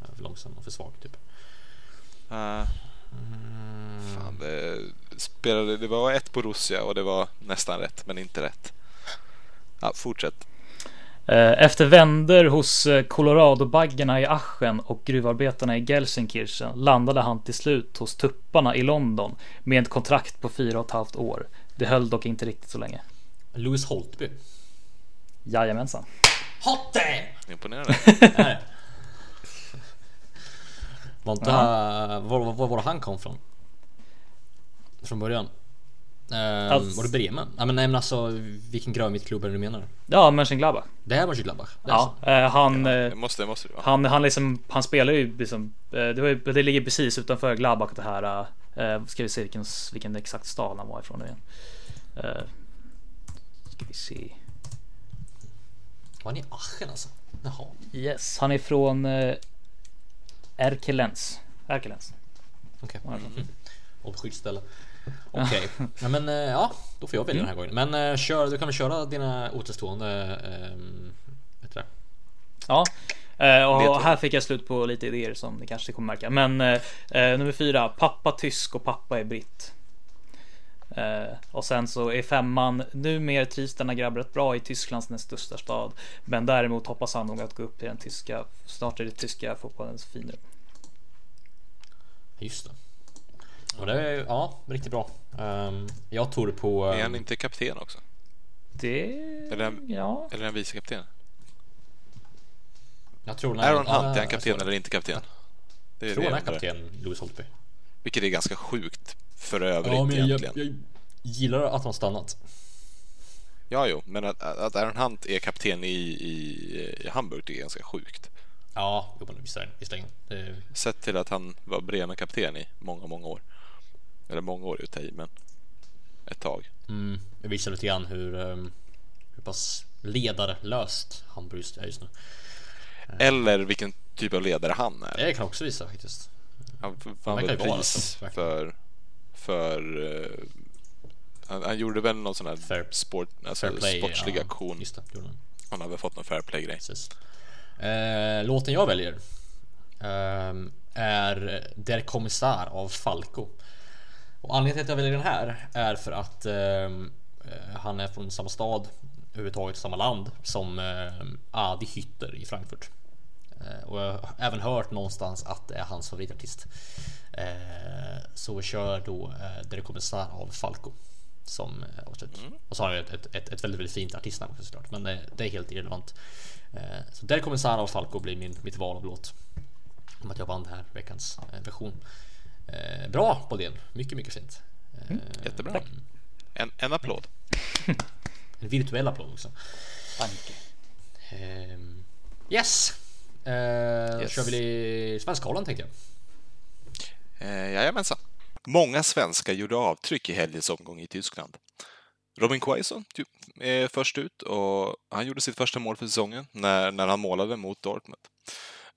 eh, för långsam och för svag typ.
Uh, fan, det, spelade, det var ett Borussia och det var nästan rätt, men inte rätt. Ja, fortsätt.
Eh, Efter vänder hos eh, Colorado-baggarna i Aschen och gruvarbetarna i Gelsenkirchen landade han till slut hos tupparna i London med ett kontrakt på fyra och ett halvt år. Det höll dock inte riktigt så länge.
Louis Holtby.
Jajamensan.
Hot damn!
Imponerande.
Nej. Var inte var, var, var, var han kom från? Från början? Ehm,
Alltså-
Var det Bremen? Ja, men, nej, men alltså vilken grönvit klubb är det du menar?
Ja, Mönchengladbach.
Det här var Gladbach? Det är
Ja,
så.
eh, han, eh,
Det måste det, måste det vara.
han, han liksom, han spelar ju liksom, eh, det, var det ligger precis utanför Gladbach det här, eh, ska vi se vilken, vilken exakt stad han var ifrån nu igen. Eh, ska vi se.
Var ni i Aachen alltså? Jaha.
Yes, han är från eh, Erkelens. Erkelens.
Okej. Mm. Obskyddsställe. Okej. ja, men eh, ja, då får jag välja den här gången. Men eh, kör, du kan väl köra dina återstående... Det?
Ja, eh, och här fick jag slut på lite idéer som ni kanske kommer märka. Men eh, eh, nummer fyra, pappa tysk och pappa är britt. Eh, och sen så är femman, numera trivs denna grabb rätt bra i Tysklands näst största stad. Men däremot hoppas han nog att gå upp i den tyska, snart är det tyska fotbollens finrum.
Just det. Och det är ja, riktigt bra. Um, jag tror på...
Är han
Um,
inte kapten också?
Det,
Eller en-
ja.
Eller är han vicekapten?
jag tror
Aaron
ja,
Hunt, är han
jag
kapten eller inte kapten? Det är
tror
det
han är kapten, Louis Holtby.
Vilket är ganska sjukt för övrigt
Ja, men jag,
egentligen.
jag, jag gillar att han stannat.
Ja, jo, men att, att Aaron Hunt är kapten i, i, i Hamburg det är ganska sjukt.
Ja, jo, men visst är det.
Sett till att han var Bremen-kapten i många, många år. Eller många år ute i, men ett tag.
Mm, det visar lite grann hur, um, hur pass ledarlöst Hamburg just är just nu.
Eller vilken typ av ledare han är.
Det kan också visa faktiskt.
Han
Han
vann väl pris
verkligen.
för... för eh, han, han gjorde väl någon sån här
Fair-
sport, alltså
Fair play.
sportslig
ja,
aktion.
Just det, gjorde han.
Han har väl fått någon fair play-grej.
Precis. Eh, låten jag väljer ehm, är Der Kommissar av Falco. Och anledningen till att jag väljer den här är för att ehm, eh, han är från samma stad, överhuvudtaget samma land som eh, Adi Hütter i Frankfurt. Eh, och jag har även hört någonstans att det är hans favoritartist. Eh, så vi kör då eh, Der Kommissar av Falco. Som eh, avslut. Och så har jag ett, ett, ett, ett väldigt, väldigt fint artistnamn också såklart. Men det, det är helt irrelevant. Så där kommer Sara och Falco bli min, mitt val av låt. Om att jag vann den här veckans version. Eh, Bra Bodén, mycket mycket fint. Eh,
Jättebra. En, en applåd.
En virtuell applåd också.
Tanke.
Ehm, Yes! Eh,
Yes.
Kör vi Svenskkollen tänkte jag.
Eh, jajamensan. Många svenskar gjorde avtryck i helgens omgång i Tyskland. Robin Quaison är först ut och han gjorde sitt första mål för säsongen när, när han målade mot Dortmund.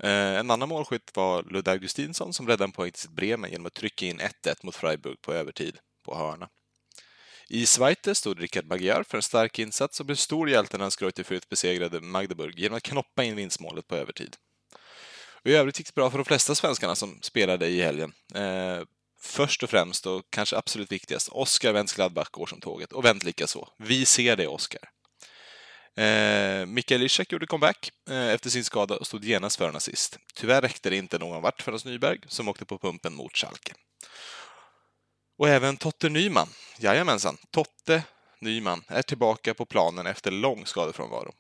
Eh, en annan målskytt var Ludde Augustinsson som räddade en poäng till sitt Bremen genom att trycka in 1-1 mot Freiburg på övertid på hörna. I Schweiz stod Richard Bagiar för en stark insats och blev stor hjälte när han Greuther Fürth besegrade Magdeburg genom att knoppa in vinstmålet på övertid. Och I övrigt gick det bra för de flesta svenskarna som spelade i helgen. Eh, först och främst och kanske absolut viktigast, Oskar Wendt Gladbach går som tåget och Wendt likaså. Vi ser det, Oskar. Eh, Mikael Ishak gjorde comeback eh, efter sin skada och stod genast för en assist. Tyvärr räckte det inte någon vart för Hans Nyberg som åkte på pumpen mot Schalke. Och även Totte Nyman, jajamensan, Totte Nyman är tillbaka på planen efter lång skadefrånvaro.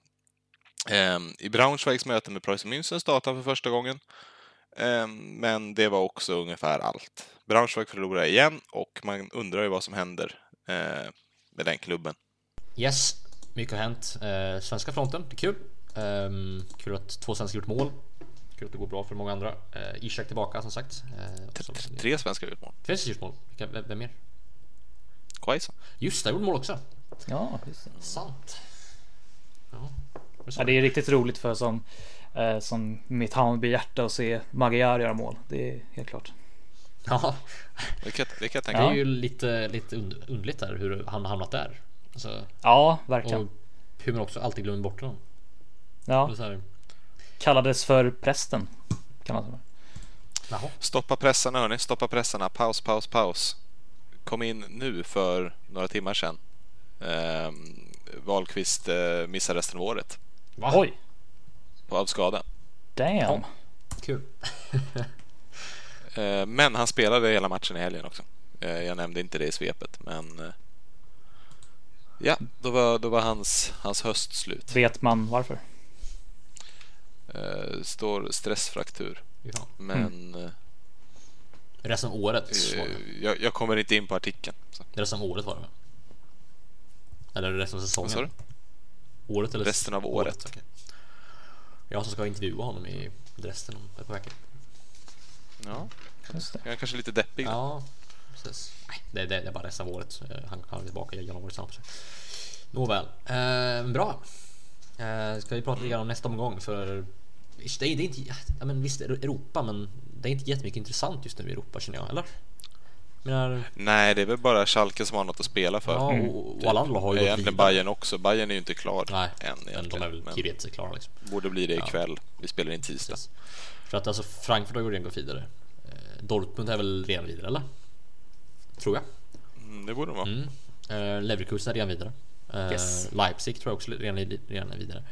Eh, I Braunschweigs möte med Preussen München startade han för första gången. Ehm, men det var också ungefär allt. Braunschweig förlorade igen och man undrar ju vad som händer eh, med den klubben.
Yes, mycket har hänt. Eh, svenska fronten, det är kul. Ehm, kul att två svenskar gjort mål. Kul att det går bra för många andra. Eh, Ishak tillbaka som sagt. Eh,
Tre svenska utmål.
Tre svenskar gjort mål. Vilka, vem, vem mer?
Quaison.
Just det, gjorde mål också.
Ja, just det.
Sant. Ja, det sa
Ja, det är riktigt roligt för som, eh, som mitt Hammarby-hjärta att se Magyar göra mål. Det är helt klart.
Ja,
Det kan, det kan jag tänka
det är ju lite, lite und- underligt där hur han har hamnat där. Alltså,
Ja, verkligen.
och hur man också alltid glömmer bort honom.
Ja, kallades för prästen. Kan man säga.
Jaha.
Stoppa pressarna hörni, stoppa pressarna. Paus, paus, paus. Kom in nu för några timmar sedan. Ehm, Wahlqvist eh, missar resten av året
Va?
Oj,
på- av skada.
damn.
Kul.
Eh, men han spelade hela matchen i helgen också. Eh, jag nämnde inte det i svepet, men eh, ja, då var, då var hans, hans höst slut.
Vet man varför?
Eh, står stressfraktur,
fan.
men eh,
Resten av året
eh, jag, jag kommer inte in på artikeln. Så.
Resten av året var det? Eller resten av
Vad sa
säsongen?
du?
Året eller
Resten av året.
okej. Jag som ska intervjua honom i resten av på veckan.
Ja,
Just det.
jag är kanske lite deppig.
Ja. Nej, det, det, det är bara resten av året. Han är tillbaka i januari snart. Nåväl, eh, bra. Eh, ska vi prata lite grann om nästa omgång för visst, det är, det är inte, ja, men visst Europa, men det är inte jättemycket intressant just nu i Europa känner jag, eller? Menar,
Nej, det är väl bara Schalke som har något att spela för.
ja, och, och alla andra har ju
Egentligen
vidare.
Bayern också. Bayern är ju inte klar
Nej,
än
men de är väl teoretiskt klara liksom.
borde bli det
Ja.
ikväll. Vi spelar in tisdag.
Precis. För att alltså Frankfurt har ju redan gått vidare. Eh, Dortmund är väl redan vidare eller? Tror jag.
Mm, det borde de vara.
Mm. Eh, Leverkusen är redan vidare. Eh,
Yes.
Leipzig tror jag också redan, redan är vidare.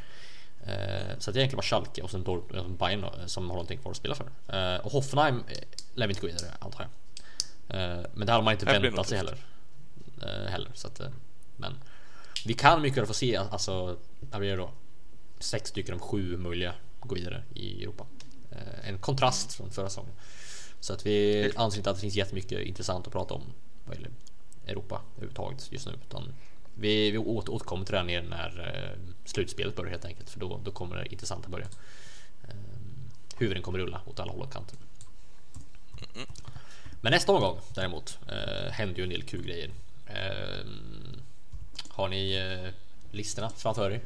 Eh, så att det är egentligen bara Schalke och sen Dort- eh, Bayern då, eh, som har någonting kvar att spela för. Eh, och Hoffenheim eh, lär vi inte gå vidare antar jag. Men det hade man inte
Här blir
väntat
det
sig heller. Heller så att, men vi kan mycket väl få se alltså, vad blir det då? Sex stycken av sju möjliga går vidare i Europa. En kontrast från förra säsongen. Så att vi anser inte att det finns jättemycket intressant att prata om vad gäller Europa överhuvudtaget just nu. Utan vi, vi åter, återkommer till det här ner när eh, slutspelet börjar helt enkelt. För då, då kommer det intressanta börja. Eh, huvuden kommer rulla åt alla håll och kanter. Men nästa omgång däremot eh, händer ju en del kul grejer. Eh, har ni eh, listorna framför er?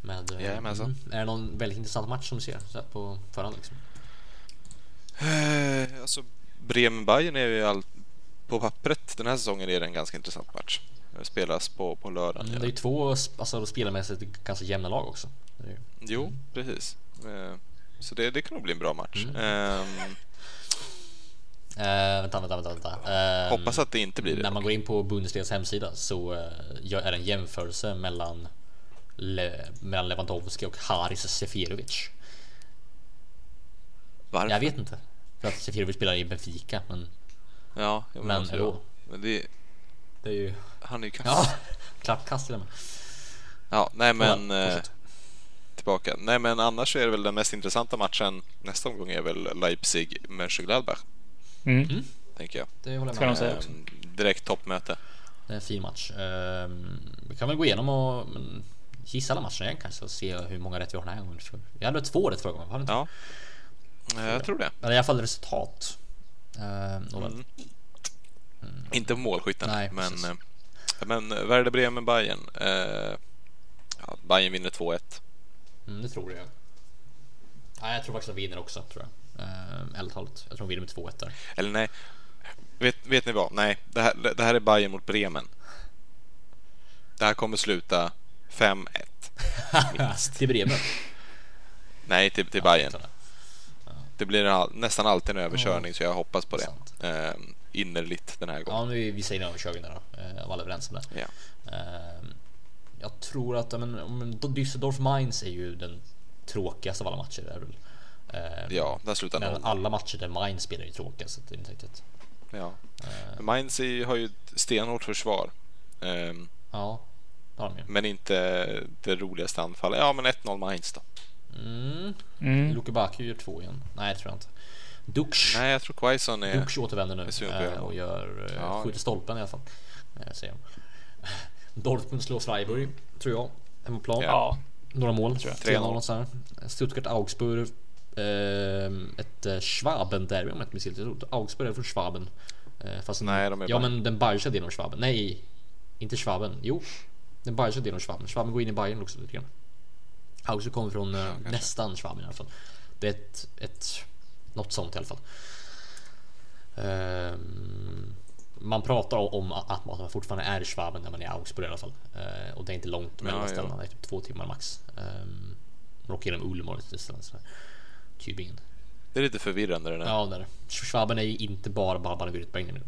Med, eh,
Jajamensan.
Är det någon väldigt intressant match som du ser på förhand? Liksom?
Eh, alltså, Bremen-Bayern är ju all... på pappret den här säsongen är det en ganska intressant match. Det spelas på, på lördagen.
Mm, det är ju två alltså, spelarmässigt ganska jämna lag också. Ju-
Jo, precis. Eh, Så det, det kan nog bli en bra match.
Mm.
Ehm,
Eh, vänta, vänta, vänta. vänta. Ehm,
hoppas att det inte blir det.
När man går in på Bundesligas hemsida så gör- är det en jämförelse mellan, Le, mellan Lewandowski och Haris Seferovic.
Varför?
Jag vet inte. För att Seferovic spelar i Benfica, men
Ja, ja,
Men ändå.
Men det,
det är ju...
han är ju kass.
Ja,
Ja,
klart kast till och med.
nej men
Ja,
eh, tillbaka. Nej men annars är det väl den mest intressanta matchen nästa omgång är väl Leipzig Mönchengladbach
Mm.
tänker jag.
Det håller
Ska
jag med
säga
om.
Ehm, direkt toppmöte.
Det är en fin match. Ehm, vi kan väl gå igenom och gissa alla matcherna igen kanske och se hur många rätt vi har den här gången. Vi hade två rätt förra gången, var det inte?
Ja, jag tror det.
Eller i alla fall resultat. Ehm, nåväl.
Mm. Inte målskyttarna,
Nej,
men,
precis.
eh, men Werder Bremen Bayern. Eh, ja, Bayern vinner 2-1.
Mm, det tror jag. Ja, jag tror faktiskt att de vinner också, tror jag. Ehm, ärligt talat. Jag tror de vinner med 2-1 där.
Eller nej, vet, vet ni vad? Nej, det här, det här är Bayern mot Bremen. Det här kommer sluta 5-1. Minst.
Till Bremen.
Nej, till, till Bayern. Det blir all, nästan alltid en överkörning så jag hoppas på det.
Sant.
Eh, innerligt den här
Ja,
gången.
nu vi säger en överkörning där då. Eh, Var alla överens om det?
Ja.
Ehm, Jag tror att ja, men, Düsseldorf Mainz är ju den tråkigaste av alla matcher. Är det väl. Ehm,
Ja, där slutar
Men
noll.
alla matcher där Mainz spelar är ju tråkiga så det är inte riktigt.
Ja.
Eh,
Mainz har ju ett stenhårt försvar. Eh,
Ja, det har de ju.
men inte det roligaste anfallet. Ja, men 1-0 Mainz då.
Mm.
Mm.
Luke Baku gör två igen. Nej, det tror jag inte. Dux.
Nej, jag tror Quaison är...
Dux återvänder nu
det.
och gör,
Ja.
skjuter stolpen i alla fall. Säger jag. Dortmund slår Freiburg, tror jag. Hemmaplan.
Ja.
Några mål.
Tror jag.
3-0 och så här. Stuttgart Augsburg. Ett Schwaben-derby om jag inte minns helt. Augsburg är från Schwaben. Fast
Nej, de är
Ja
Bayern.
men den bayerische delen av Schwaben. Nej, inte Schwaben. Jo, den bayerische delen av Schwaben. Schwaben går in i Bayern också lite grann. Augsburg kommer från eh,
kanske.
nästan Schwaben i alla fall. Det är ett, ett något sånt i alla fall. Ehm, man pratar om att man fortfarande är i Schwaben när man är i Augsburg i alla fall. Eh, och det är inte långt mellan
Ja, ja.
ställena. Det är typ två timmar max. Um, man åker genom Ulm och lite ställen sådär. Tübingen.
Det är lite förvirrande det där.
Ja, där. Schwaben är ju inte bara Baden-Württemberg nu.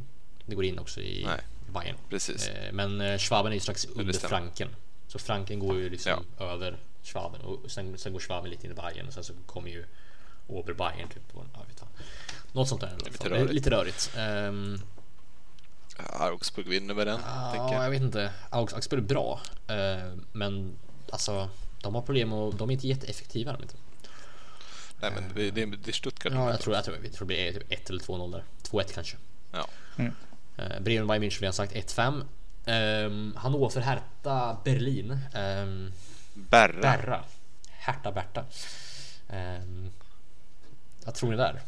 Det går in också i
Nej.
Bayern.
Precis.
Eh, Men eh, Schwaben är ju strax under. Franken. Så Franken går ju liksom över Schwaben och sen, sen går Schwaben lite in i Bayern och sen så kommer ju Oberbayern typ. Och, ja, vet. Något sånt där.
lite rörigt.
Lite rörigt. Ehm,
Augsburg vinner med den, tänker
ja,
jag.
jag vet inte. Augs- Augsburg är bra. eh, Men alltså, de har problem och de är inte jätteeffektiva. De inte.
Nej, men det, det, det är Stuttgart.
Ja, jag tror, jag tror, jag tror det blir typ 1 eller 2-0 där. 2-1 kanske.
Ja.
Eh, Bremen Bayern München redan sagt 1-5. Um, Hannover Hertha Berlin. Um,
Berra.
Berra. Hertha Berta. Um, vad tror ni där?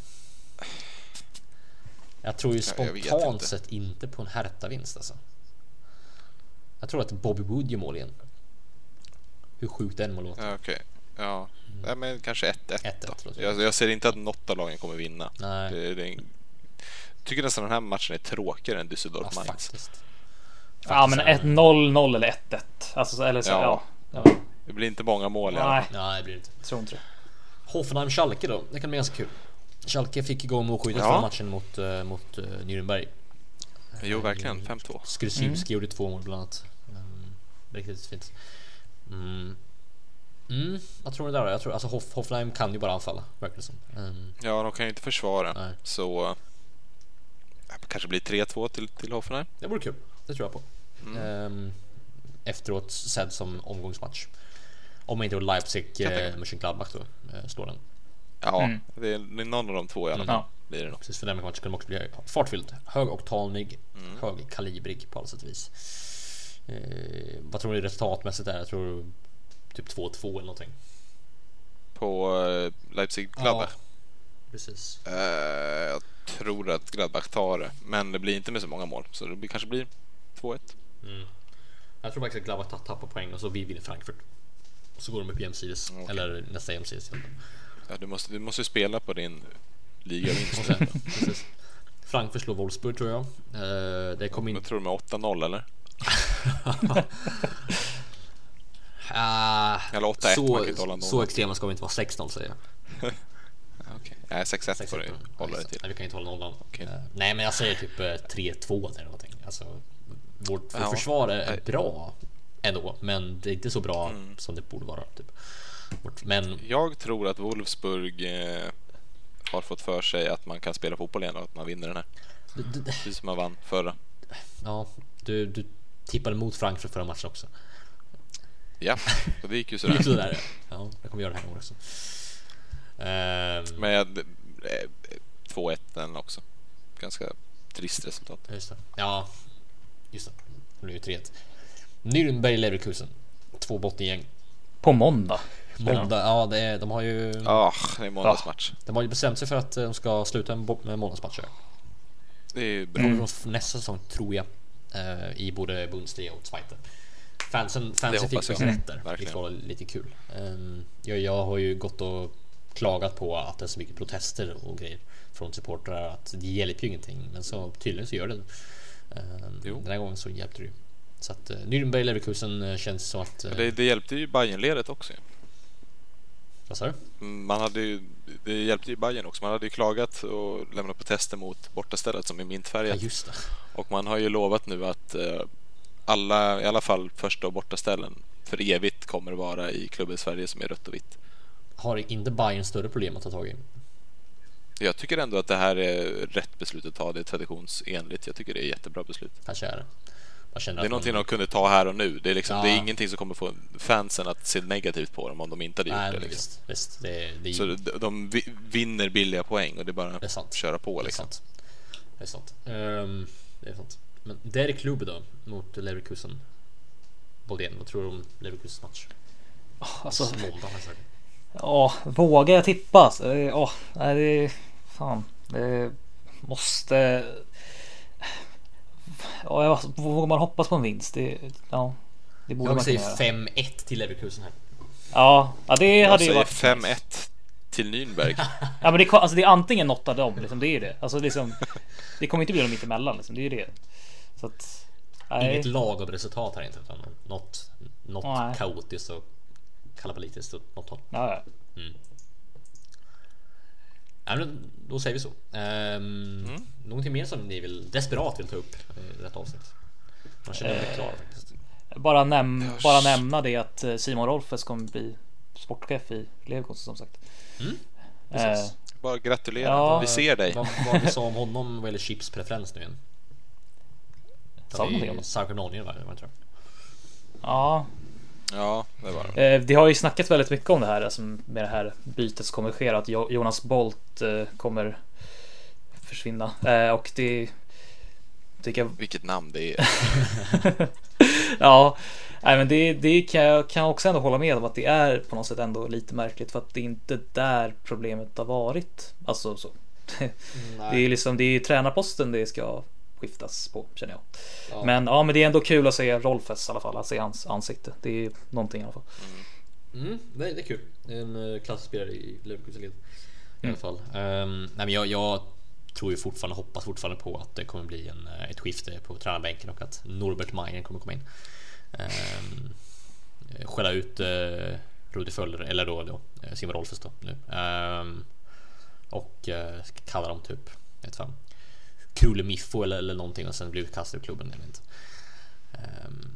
Jag tror ju
Ja,
spontant
inte.
sett inte på en Hertha-vinst alltså. Jag tror att Bobby Wood gör mål igen. Hur sjukt den må låta.
Ja, okej. Ja, Nej, men kanske 1-1
1-1
då.
låter
Jag, jag ser inte att något av lagen kommer vinna.
Nej.
Det, det är en... Jag tycker nästan den här matchen är tråkigare än
Ja,
Düsseldorf Mainz.
faktiskt.
Ja men
Faktiskt är det-
1-0-0 eller 1-1. Alltså eller så.
Ja.
Ja.
Det blir inte många mål i alla fall.
Nej,
Nej, det blir det inte.
tror inte det.
Hoffenheim Schalke då. Det kan bli ganska kul. Schalke fick igång målskyttet
Ja.
förra matchen mot, eh, mot uh, Nürnberg.
Jo, verkligen. 5-2.
Skrusinski gjorde två mål bland annat. Um, riktigt fint. Mm. Mm, vad tror ni där då? Jag tror, alltså Hoff, Hoffenheim kan ju bara anfalla, verkar det som. Um,
Ja, de kan ju inte försvara.
Nej.
Så eh, det kanske blir 3-2 till, till Hoffenheim.
det vore kul, det tror jag på. Um, efteråt sedd som omgångsmatch. Om inte Leipzig eh. Mönchengladbach då eh, slår den.
Ja, det, är, det är någon av de två i alla fall.
Ja.
Blir det nog.
Precis för den matchen kunde också bli fartfylld, högoktanig, högkalibrig på alla sätt och vis. Eh, vad tror ni resultatmässigt är? Jag tror typ 2-2 eller någonting.
På eh, Leipzig Gladbach.
Precis.
Eh, jag tror att Gladbach tar det, men det blir inte med så många mål. Så det blir, kanske blir 2-1.
Jag tror faktiskt att Gladbach ta- tappar poäng och så vi vinner Frankfurt. Så går de upp jämsides.
Okej.
Eller nästa jämsides.
Ja, du, måste, du måste spela på din ligavinst.
Precis. Frankfurt slår Wolfsburg tror jag. Eh, det kom in...
Jag tror med 8-0 eller?
Ah,
Eller 8-1, man kan
så, så
noll.
extrema ska vi inte vara 16 säger jag.
Ja, Okej, nej 6-1 får du hålla dig till.
Nej, vi kan inte hålla nollan.
Okej.
Eh, nej, men jag säger typ eh, 3-2 eller någonting. Alltså, vårt, vårt
Ja.
försvar är bra ändå, men det är inte så bra
Mm.
som det borde vara. Typ. Men
Jag tror att Wolfsburg eh, har fått för sig att man kan spela fotboll igen och att man vinner den här.
d- d-
Precis som man vann förra.
ja, du, du tippade mot Frankfurt förra matchen också.
Ja, och det gick ju sådär.
sådär. Ja, jag kommer göra det här gången också. Ehm,
Med eh, 2-1 den också. Ganska trist resultat.
Just det. Ja, just det. Det blir ju 3 Nürnberg Leverkusen. Två bottengäng.
På måndag.
Måndag, ja det är, de har ju
Ah, det är måndagsmatch.
De har ju bestämt sig för att eh, de ska sluta med månadsmatcher.
Det är ju bra.
Mm. Nästa säsong tror jag. eh, I både Bundesliga och Zweite. Fansen, fansen fick faktiskt rätt där.
Mm.
Vilket var lite kul. Ehm, jag, jag har ju gått och klagat på att det är så mycket protester och grejer från supportrar att det hjälper ju ingenting. Men så tydligen så gör det. Den här gången så hjälpte det ju. Så att uh, Nürnberg Leverkusen eh, känns som att... eh,
Det, det hjälpte ju Bayernledet också.
Vad sa du?
Man hade ju, det hjälpte ju Bayern också. Man hade ju klagat och lämnat protester mot bortastället som är
Ja
mintfärgat.
just det.
Och man har ju lovat nu att eh, alla, i alla fall första och bortaställen för evigt kommer vara i klubben Sverige som är rött och vitt.
Har inte Bayern större problem att ta tag i?
Jag tycker ändå att det här är rätt beslut att ta. Det är traditionsenligt. Jag tycker det är ett jättebra beslut.
Kanske är det. Man känner
Det är
att
någonting
man...
de kunde ta här och nu. Det är, liksom,
Ja.
det är ingenting som kommer få fansen att se negativt på dem om de inte hade gjort
Nej,
det. Liksom.
visst, visst. Det, det, är
Så de, de vi- vinner billiga poäng och det är bara
Det är sant.
att köra på.
det är
Liksom.
sant. Det är sant. Ehm, det är sant. Men Derek Klubb då mot Leverkusen. Bodén, vad tror du om Leverkusens match?
Alltså,
Måndag
ja, vågar jag tippa? Ja, nej, det är fan. Det måste. Ja, jag- vågar man hoppas på en vinst? Det, ja, det borde
Jag
man kunna
säger
göra.
5-1 till Leverkusen här.
Ja, ja, det
Jag
hade ju
säger
varit.
5-1 till Nürnberg.
Ja, men det, alltså, det är antingen något av dem. Liksom, det är ju det. Alltså, liksom, det kommer inte bli något mittemellan. Liksom, det är ju det. Så att. Nej.
Inget lag av resultat här inte utan något, något
Nej.
kaotiskt och kalabalitiskt åt något håll.
Ja, ja.
Ja, men då säger vi så. Um,
Mm.
Någonting mer som ni vill desperat vill ta upp i detta avsnitt? Man känner mig klar faktiskt.
Bara, näm
Jag-
bara nämna det att eh, Simon Rolfes kommer bli sportchef i Leverkusen som sagt.
Mm,
Eh,
precis.
Bara gratulera.
Ja.
Vi ser dig.
Vad, vad vi sa om honom vad gäller chipspreferens nu igen?
Sa vi någonting om det
tror jag.
ja,
Ja, det var det.
eh, det har ju snackats väldigt mycket om det här alltså, med det här bytet som kommer ske. Att Jo- Jonas Bolt eh, kommer försvinna. Eh, och det tycker jag
Vilket namn det är.
Ja, nej, men det, det kan jag kan också ändå hålla med om att det är på något sätt ändå lite märkligt för att det är inte där problemet har varit. Alltså så. Det är liksom det är tränarposten det ska skiftas på känner jag.
Ja.
Men ja, men det är ändå kul att se Rolfes i alla fall, att se hans ansikte. Det är någonting i alla fall.
Mm, det, det är kul. Det är en eh, klassisk spelare i Leverkusen-led. I
Mm.
alla fall. Ehm, nej, men jag, jag tror ju fortfarande, hoppas fortfarande på att det kommer bli en, eh, ett skifte på tränarbänken och att Norbert Mayer kommer komma in. Um, skälla ut uh, Rudi Föller, eller då, då Simon Rolfes då nu. Ehm, och uh, kalla dem typ, jag vet fan, Kule Miffo eller, eller någonting och sen bli utkastad ur klubben. Jag vet inte. Ehm,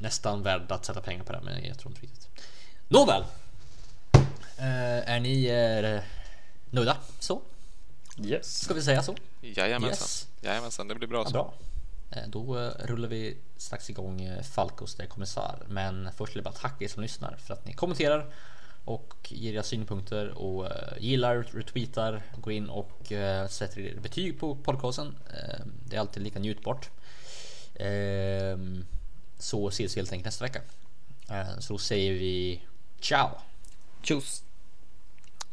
nästan värd att sätta pengar på det, men jag tror inte riktigt. Nåväl! Eh, är ni eh, nöjda så?
Yes.
Ska vi säga så?
Jajamensan.
Yes.
Jajamensan, det blir bra
Ja,
så.
bra. Eh, Då rullar vi strax igång Falcos der Kommissar. Men först vill jag bara tacka er som lyssnar för att ni kommenterar, och ger era synpunkter och eh, gillar, retweetar, går in och eh, sätter er betyg på podcasten. Eh, det är alltid lika njutbart. Så ses vi helt enkelt nästa vecka. Så då säger vi ciao!
Tjus!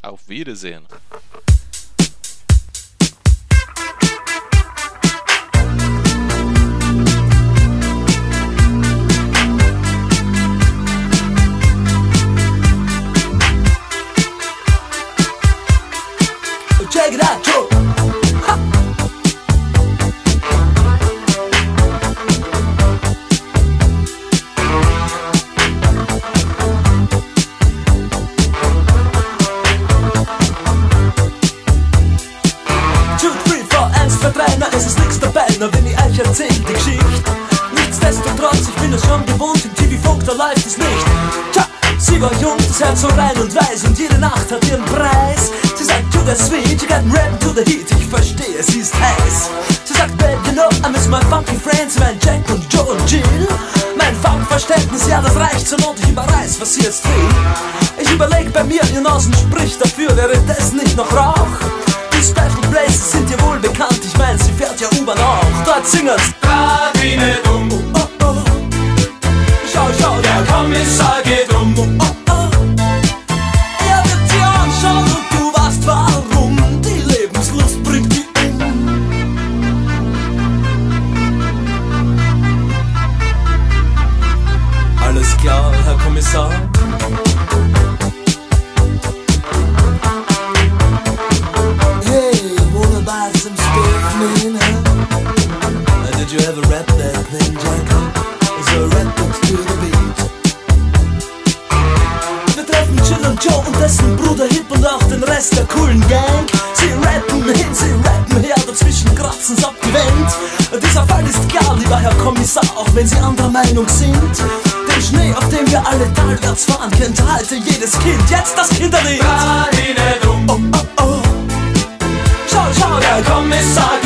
Auf Wiedersehen!
wusste jedes Kind, jetzt das Kinderlied.
Radine. Oh,
oh, oh. Schau, schau,
der Kommissar